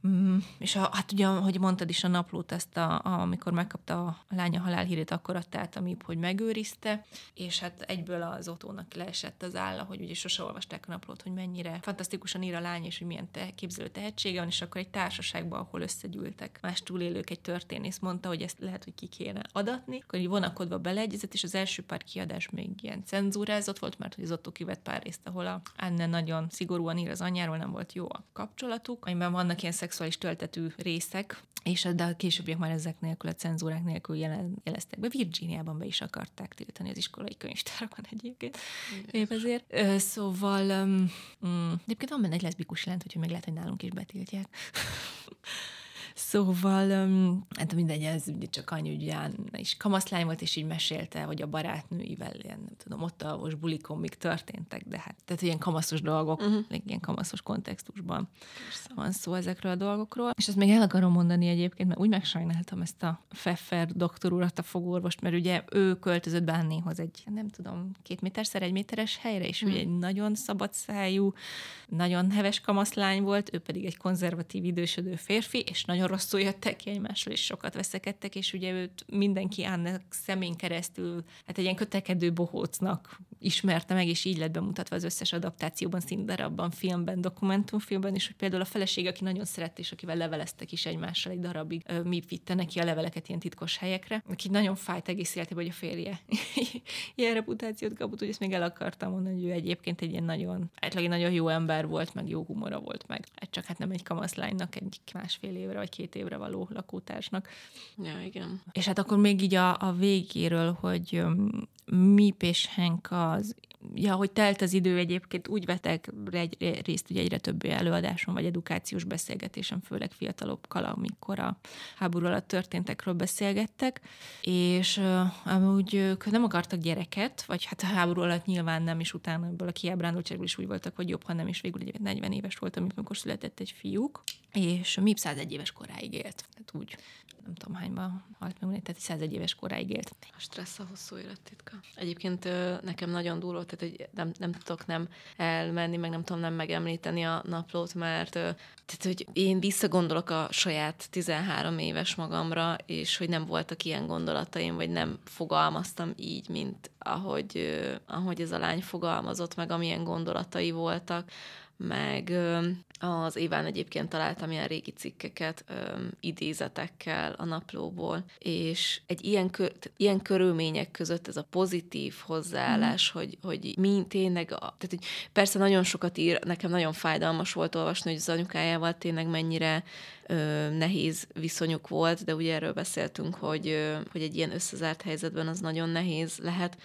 Mm, és a, hát ugye, hogy mondtad is a naplót, ezt a, a, amikor megkapta a lánya halálhírét, akkor adta át a MIP, hogy megőrizte, és hát egyből az otónak leesett az álla, hogy ugye sose olvasták a naplót, hogy mennyire fantasztikusan ír a lány, és hogy milyen te, képzelő tehetsége van, és akkor egy társaságban, ahol összegyűltek más túlélők, egy történész mondta, hogy ezt lehet, hogy ki kéne adatni, akkor így vonakodva beleegyezett, és az első pár kiadás még ilyen cenzúrázott volt, mert hogy az Otto kivett pár részt, ahol a Anne nagyon szigorúan ír az anyjáról, nem volt jó a kapcsolatuk, amiben vannak ilyen szex szexuális töltetű részek, és de a későbbiek már ezek nélkül, a cenzúrák nélkül jelen, jeleztek be. Virginiában be is akarták tiltani az iskolai könyvtárakon egyébként. Épp ezért. Szóval, um, egyébként van benne egy leszbikus jelent, hogy még lehet, hogy nálunk is betiltják. Szóval, hát mindegy, ez csak annyi, hogy is kamaszlány volt, és így mesélte, hogy a barátnőivel ilyen, nem tudom, ott a bulikon még történtek, de hát, tehát ilyen kamaszos dolgok, uh-huh. ilyen kamaszos kontextusban Persze. van szó ezekről a dolgokról. És ezt még el akarom mondani egyébként, mert úgy megsajnáltam ezt a Pfeffer doktor urat, a fogorvost, mert ugye ő költözött Bánnéhoz egy, nem tudom, két méterszer egy méteres helyre, és uh-huh. ugye egy nagyon szabadszájú, nagyon heves kamaszlány volt, ő pedig egy konzervatív idősödő férfi, és nagyon nagyon rosszul jöttek ki egymással, és sokat veszekedtek, és ugye őt mindenki Anne szemén keresztül, hát egy ilyen kötekedő bohócnak ismerte meg, és így lett bemutatva az összes adaptációban, színdarabban, filmben, dokumentumfilmben, és hogy például a feleség, aki nagyon szerette, és akivel leveleztek is egymással egy darabig, mi vitte neki a leveleket ilyen titkos helyekre, aki nagyon fájt egész életében, hogy a férje ilyen reputációt kapott, hogy ezt még el akartam mondani, hogy ő egyébként egy ilyen nagyon, egy nagyon jó ember volt, meg jó humora volt meg. Hát csak hát nem egy kamaszlánynak, egy másfél évre vagy két évre való lakótársnak. Ja, igen. És hát akkor még így a, a végéről, hogy Mip és Henk az ja, hogy telt az idő egyébként, úgy vettek egy, részt ugye egyre több előadáson, vagy edukációs beszélgetésen, főleg fiatalokkal, amikor a háború alatt történtekről beszélgettek, és uh, amúgy ők nem akartak gyereket, vagy hát a háború alatt nyilván nem, és utána ebből a kiábrándultságból is úgy voltak, hogy jobb, ha nem, és végül egy 40 éves volt, amikor született egy fiúk, és Mip 101 éves koráig élt. Tehát úgy nem tudom hányban halt meg, tehát 101 éves koráig élt. A stressz a hosszú élettitka. Egyébként nekem nagyon durva, tehát hogy nem, nem tudok nem elmenni, meg nem tudom nem megemlíteni a naplót, mert tehát, hogy én visszagondolok a saját 13 éves magamra, és hogy nem voltak ilyen gondolataim, vagy nem fogalmaztam így, mint ahogy, ahogy ez a lány fogalmazott, meg amilyen gondolatai voltak meg az Éván egyébként találtam ilyen régi cikkeket idézetekkel a naplóból, és egy ilyen, kö- ilyen körülmények között ez a pozitív hozzáállás, mm. hogy, hogy mi tényleg, a, tehát hogy persze nagyon sokat ír, nekem nagyon fájdalmas volt olvasni, hogy az anyukájával tényleg mennyire ö, nehéz viszonyuk volt, de ugye erről beszéltünk, hogy, ö, hogy egy ilyen összezárt helyzetben az nagyon nehéz lehet,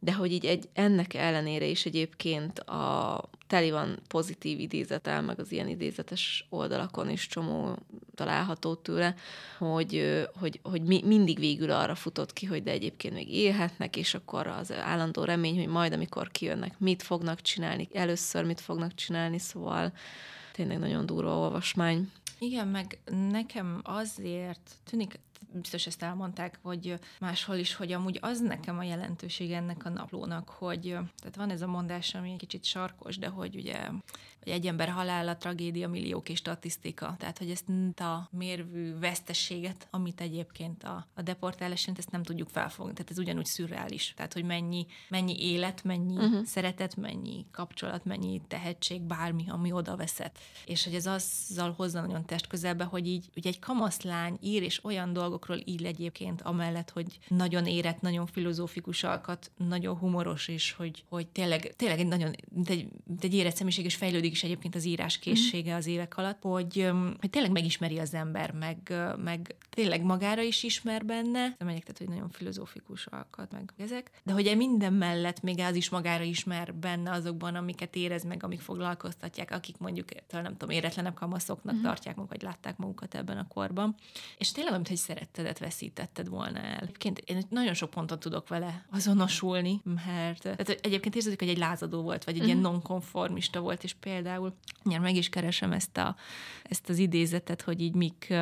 de hogy így egy, ennek ellenére is egyébként a teli van pozitív idézetel, meg az ilyen idézetes oldalakon is csomó található tőle, hogy, hogy, hogy mi, mindig végül arra futott ki, hogy de egyébként még élhetnek, és akkor az állandó remény, hogy majd amikor kijönnek, mit fognak csinálni, először mit fognak csinálni, szóval tényleg nagyon durva olvasmány. Igen, meg nekem azért tűnik, biztos ezt elmondták, hogy máshol is, hogy amúgy az nekem a jelentőség ennek a naplónak, hogy tehát van ez a mondás, ami egy kicsit sarkos, de hogy ugye hogy egy ember halála, tragédia, milliók és statisztika. Tehát, hogy ezt a mérvű vesztességet, amit egyébként a, a deportálás ezt nem tudjuk felfogni. Tehát ez ugyanúgy szürreális. Tehát, hogy mennyi, mennyi élet, mennyi uh-huh. szeretet, mennyi kapcsolat, mennyi tehetség, bármi, ami oda veszett. És hogy ez azzal hozza nagyon test közelbe, hogy így ugye egy kamaszlány ír, és olyan dolgokról így egyébként, amellett, hogy nagyon érett, nagyon filozófikus alkat, nagyon humoros, és hogy, hogy tényleg, tényleg egy nagyon, egy, egy érett személyiség, és fejlődik is egyébként az írás készsége az évek alatt, hogy, hogy tényleg megismeri az ember, meg, meg tényleg magára is ismer benne, nem megyek, tehát, hogy nagyon filozófikus alkat, meg ezek, de hogy minden mellett még az is magára ismer benne azokban, amiket érez meg, amik foglalkoztatják, akik mondjuk, nem tudom, éretlenebb kamaszoknak uh-huh. tartják magukat, vagy látták magukat ebben a korban. És tényleg, amit hogy szerettedet veszítetted volna el. Egyébként én nagyon sok ponton tudok vele azonosulni, mert tehát egyébként érződik, hogy egy lázadó volt, vagy egy uh-huh. ilyen nonkonformista volt, és például nyilván meg is keresem ezt, a, ezt az idézetet, hogy így mik,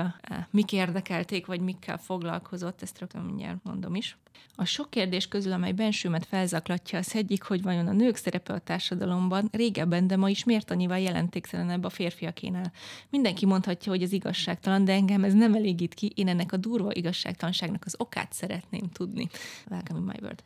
mik érdekelték, vagy mikkel foglalkozott, ezt rögtön mindjárt mondom is. A sok kérdés közül, amely bensőmet felzaklatja, az egyik, hogy vajon a nők szerepe a társadalomban régebben, de ma is miért annyival jelentéktelenebb a férfiakénál. Mindenki mondhatja, hogy ez igazságtalan, de engem ez nem elégít ki, én ennek a durva igazságtalanságnak az okát szeretném tudni. Welcome in my world.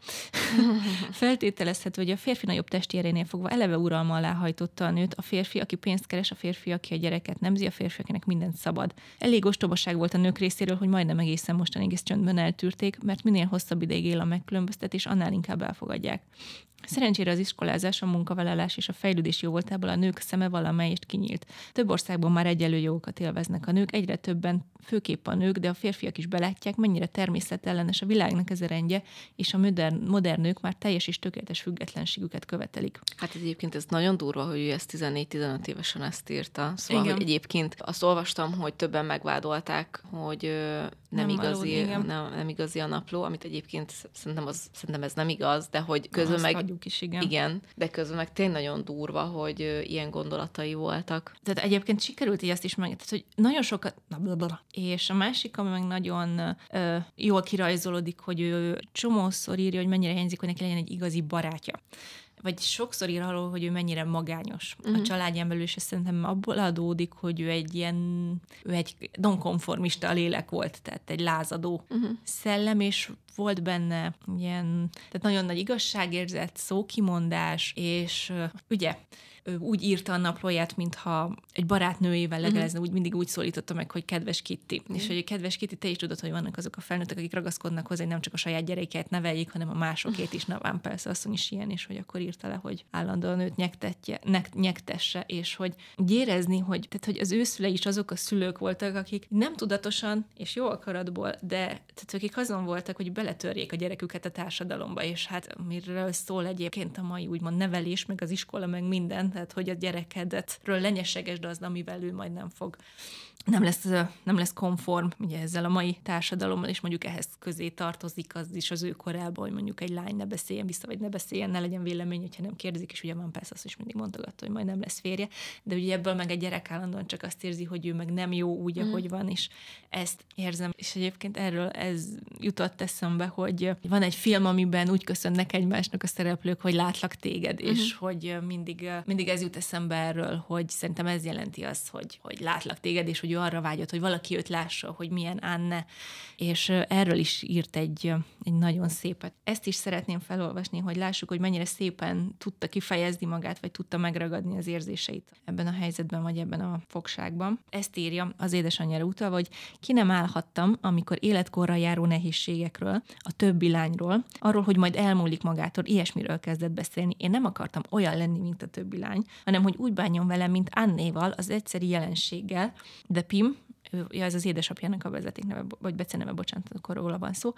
Feltételezhető, hogy a férfi nagyobb testérénél fogva eleve uralma alá hajtotta a nőt, a férfi, aki pénzt keres, a férfi, aki a gyereket nemzi, a férfi, akinek mindent szabad. Elég ostobaság volt a nők részéről, hogy majdnem egészen mostanig ezt csöndben eltűrték, mert minél hosszabb ideig él a megkülönböztetés, annál inkább elfogadják. Szerencsére az iskolázás, a munkavállalás és a fejlődés jó voltából a nők szeme valamelyest kinyílt. Több országban már egyelő jogokat élveznek a nők, egyre többen, főképp a nők, de a férfiak is belátják, mennyire természetellenes a világnak ez a rendje, és a modern, modern nők már teljes és tökéletes függetlenségüket követelik. Hát egyébként ez nagyon durva, hogy ő ezt 14-15 évesen ezt írta. Szóval, Igen. hogy egyébként azt olvastam, hogy többen megvádolták, hogy nem, nem igazi, való, nem, nem igazi a napló, amit egyébként szerintem, az, szerintem ez nem igaz, de hogy közben meg mondjuk is, igen. Igen, de közben meg tényleg nagyon durva, hogy ilyen gondolatai voltak. Tehát egyébként sikerült így ezt is meg, tehát, hogy nagyon sokat, blablabla. és a másik, ami meg nagyon ö, jól kirajzolódik, hogy ő csomószor írja, hogy mennyire hiányzik, hogy neki legyen egy igazi barátja vagy sokszor ír arról, hogy ő mennyire magányos. Uh-huh. A családján belül, és szerintem abból adódik, hogy ő egy ilyen, ő egy nonkonformista lélek volt, tehát egy lázadó uh-huh. szellem, és volt benne ilyen, tehát nagyon nagy igazságérzet, szókimondás, és ugye úgy írta a naplóját, mintha egy barátnőjével legelezne, uh-huh. úgy mindig úgy szólította meg, hogy kedves Kitty. Uh-huh. És hogy kedves Kitty, te is tudod, hogy vannak azok a felnőttek, akik ragaszkodnak hozzá, hogy nem csak a saját gyereiket neveljék, hanem a másokét is. Na, persze, asszony is ilyen, és hogy akkor írta le, hogy állandóan őt nyektetje, ne, nyektesse, és hogy érezni, hogy, tehát, hogy az ő szülei is azok a szülők voltak, akik nem tudatosan és jó akaratból, de tehát akik azon voltak, hogy beletörjék a gyereküket a társadalomba, és hát miről szól egyébként a mai úgymond nevelés, meg az iskola, meg minden, tehát hogy a gyerekedetről lenyesegesd az, amivel ő majd nem fog nem lesz, nem lesz konform ugye ezzel a mai társadalommal, és mondjuk ehhez közé tartozik az is az ő korában, hogy mondjuk egy lány ne beszéljen vissza, vagy ne beszéljen, ne legyen vélemény, hogyha nem kérdezik, és ugye van persze azt is mindig mondogatta, hogy majd nem lesz férje, de ugye ebből meg egy gyerek állandóan csak azt érzi, hogy ő meg nem jó úgy, mm. ahogy van, és ezt érzem. És egyébként erről ez jutott eszembe, hogy van egy film, amiben úgy köszönnek egymásnak a szereplők, hogy látlak téged, és hogy mindig, mindig ez jut eszembe erről, hogy szerintem ez jelenti azt, hogy, hogy látlak téged, és hogy ő arra vágyott, hogy valaki őt lássa, hogy milyen Anne, és erről is írt egy, egy nagyon szépet. Ezt is szeretném felolvasni, hogy lássuk, hogy mennyire szépen tudta kifejezni magát, vagy tudta megragadni az érzéseit ebben a helyzetben, vagy ebben a fogságban. Ezt írja az édesanyjára utalva, hogy ki nem állhattam, amikor életkorra járó nehézségekről, a többi lányról, arról, hogy majd elmúlik magától, ilyesmiről kezdett beszélni. Én nem akartam olyan lenni, mint a többi lány, hanem hogy úgy bánjon velem, mint Annéval, az egyszeri jelenséggel, de Pim, ő, ja, ez az édesapjának a vezetékneve, vagy beceneve, bocsánat, akkor róla van szó.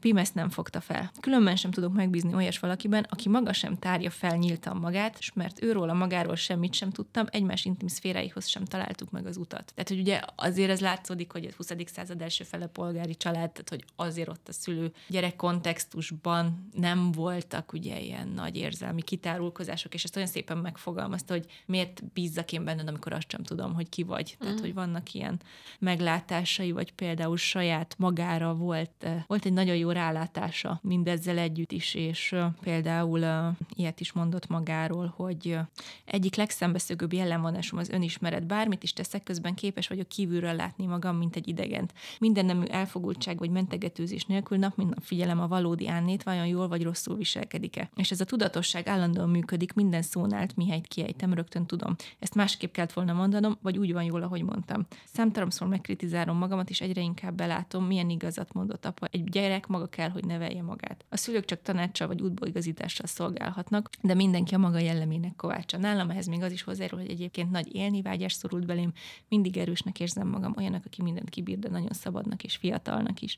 Pim ezt nem fogta fel. Különben sem tudok megbízni olyas valakiben, aki maga sem tárja fel nyíltan magát, és mert őról a magáról semmit sem tudtam, egymás intim szféráihoz sem találtuk meg az utat. Tehát, hogy ugye azért ez látszódik, hogy a 20. század első fele polgári család, tehát, hogy azért ott a szülő gyerek kontextusban nem voltak ugye ilyen nagy érzelmi kitárulkozások, és ezt olyan szépen megfogalmazta, hogy miért bízzak én benned, amikor azt sem tudom, hogy ki vagy. Tehát, mm. hogy vannak ilyen meglátásai, vagy például saját magára volt, eh, volt egy nagyon jó rálátása mindezzel együtt is, és eh, például eh, ilyet is mondott magáról, hogy egyik legszembeszögőbb jellemvonásom az önismeret. Bármit is teszek, közben képes vagyok kívülről látni magam, mint egy idegent. Minden nemű elfogultság vagy mentegetőzés nélkül nap mint nap figyelem a valódi Ánnét, vajon jól vagy rosszul viselkedik-e. És ez a tudatosság állandóan működik, minden szónál, mihelyt kiejtem, rögtön tudom. Ezt másképp kellett volna mondanom, vagy úgy van jól, ahogy mondtam. Szám számtalanszor megkritizálom magamat, és egyre inkább belátom, milyen igazat mondott apa. Egy gyerek maga kell, hogy nevelje magát. A szülők csak tanácssal vagy útbaigazítással szolgálhatnak, de mindenki a maga jellemének kovácsa. Nálam ehhez még az is hozzájárul, hogy egyébként nagy élni vágyás szorult belém, mindig erősnek érzem magam, olyanak, aki mindent kibír, de nagyon szabadnak és fiatalnak is.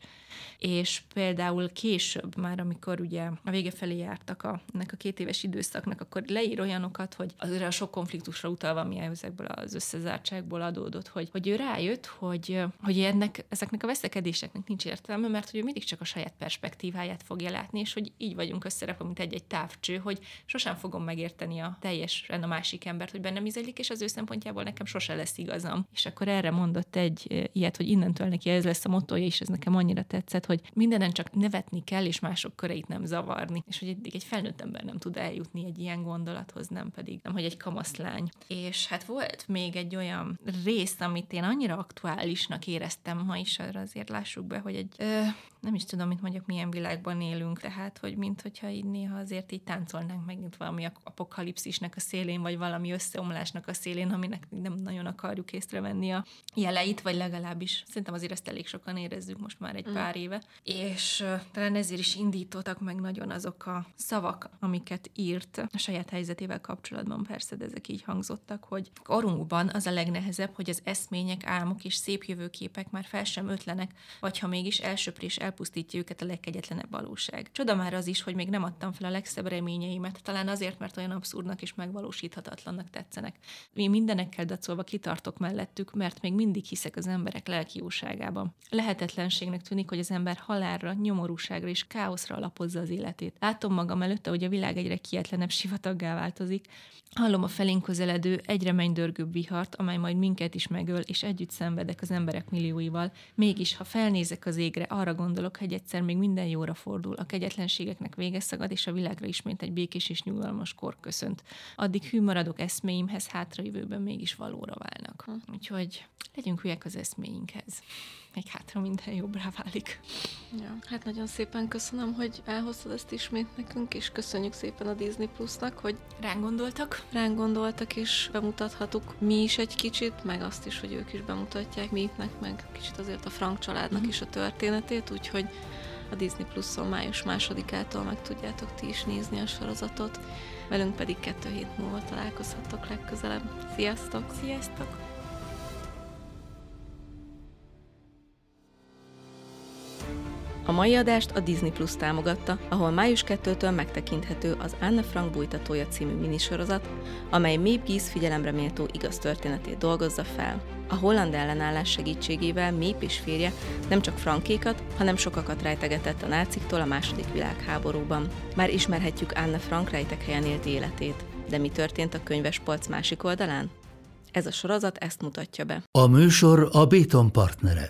És például később, már amikor ugye a vége felé jártak a, ennek a két éves időszaknak, akkor leír olyanokat, hogy azért a sok konfliktusra utalva, ami ezekből az összezártságból adódott, hogy, hogy ő rá rájött, hogy, hogy ennek, ezeknek a veszekedéseknek nincs értelme, mert hogy ő mindig csak a saját perspektíváját fogja látni, és hogy így vagyunk összerakva, mint egy-egy távcső, hogy sosem fogom megérteni a teljesen a másik embert, hogy bennem izelik, és az ő szempontjából nekem sose lesz igazam. És akkor erre mondott egy ilyet, hogy innentől neki ez lesz a motója, és ez nekem annyira tetszett, hogy mindenen csak nevetni kell, és mások köreit nem zavarni. És hogy egy, egy felnőtt ember nem tud eljutni egy ilyen gondolathoz, nem pedig, nem, hogy egy kamaszlány. És hát volt még egy olyan rész, amit én annyira annyira aktuálisnak éreztem ma is, arra azért lássuk be, hogy egy, ö, nem is tudom, mint mondjuk milyen világban élünk, tehát, hogy mint hogyha így néha azért így táncolnánk megint valami apokalipszisnek a szélén, vagy valami összeomlásnak a szélén, aminek nem nagyon akarjuk észrevenni a jeleit, vagy legalábbis szerintem azért ezt elég sokan érezzük most már egy mm. pár éve. És uh, talán ezért is indítottak meg nagyon azok a szavak, amiket írt a saját helyzetével kapcsolatban, persze, de ezek így hangzottak, hogy korunkban az a legnehezebb, hogy az eszmények, álmok és szép jövőképek már fel sem ötlenek, vagy ha mégis elsöprés elpusztítja őket a legkegyetlenebb valóság. Csoda már az is, hogy még nem adtam fel a legszebb reményeimet, talán azért, mert olyan abszurdnak és megvalósíthatatlannak tetszenek. Mi mindenekkel dacolva kitartok mellettük, mert még mindig hiszek az emberek lelki jóságában. Lehetetlenségnek tűnik, hogy az ember halálra, nyomorúságra és káoszra alapozza az életét. Látom magam előtte, hogy a világ egyre kietlenebb sivataggá változik. Hallom a felénk közeledő, egyre mennydörgőbb vihart, amely majd minket is megöl, és egy együtt szenvedek az emberek millióival, mégis, ha felnézek az égre, arra gondolok, hogy egyszer még minden jóra fordul, a kegyetlenségeknek vége szagad, és a világra ismét egy békés és nyugalmas kor köszönt. Addig hű maradok eszméimhez, hátrajövőben mégis valóra válnak. Úgyhogy legyünk hülyek az eszméinkhez. Még hátra minden jobbra válik. Ja, hát nagyon szépen köszönöm, hogy elhoztad ezt ismét nekünk, és köszönjük szépen a Disney Plusnak, hogy Ránk gondoltak? ránk gondoltak, és bemutathatuk mi is egy kicsit, meg azt is, hogy ők is bemutatják minek, meg kicsit azért a Frank családnak Mhm. is a történetét, úgyhogy a Disney Pluson május másodikától meg tudjátok ti is nézni a sorozatot. Velünk pedig kettő hét múlva találkozhattok legközelebb. Sziasztok! Sziasztok! A mai adást a Disney Plus támogatta, ahol május 2-től megtekinthető az Anne Frank bújtatója című minisorozat, amely Maeve Gies figyelemre méltó igaz történetét dolgozza fel. A holland ellenállás segítségével Maeve és férje nem csak frankékat, hanem sokakat rejtegetett a náciktól a második világháborúban. Már ismerhetjük Anne Frank rejtek helyen élt életét. De mi történt a könyvespolc másik oldalán? Ez a sorozat ezt mutatja be. A műsor a Béton partnere.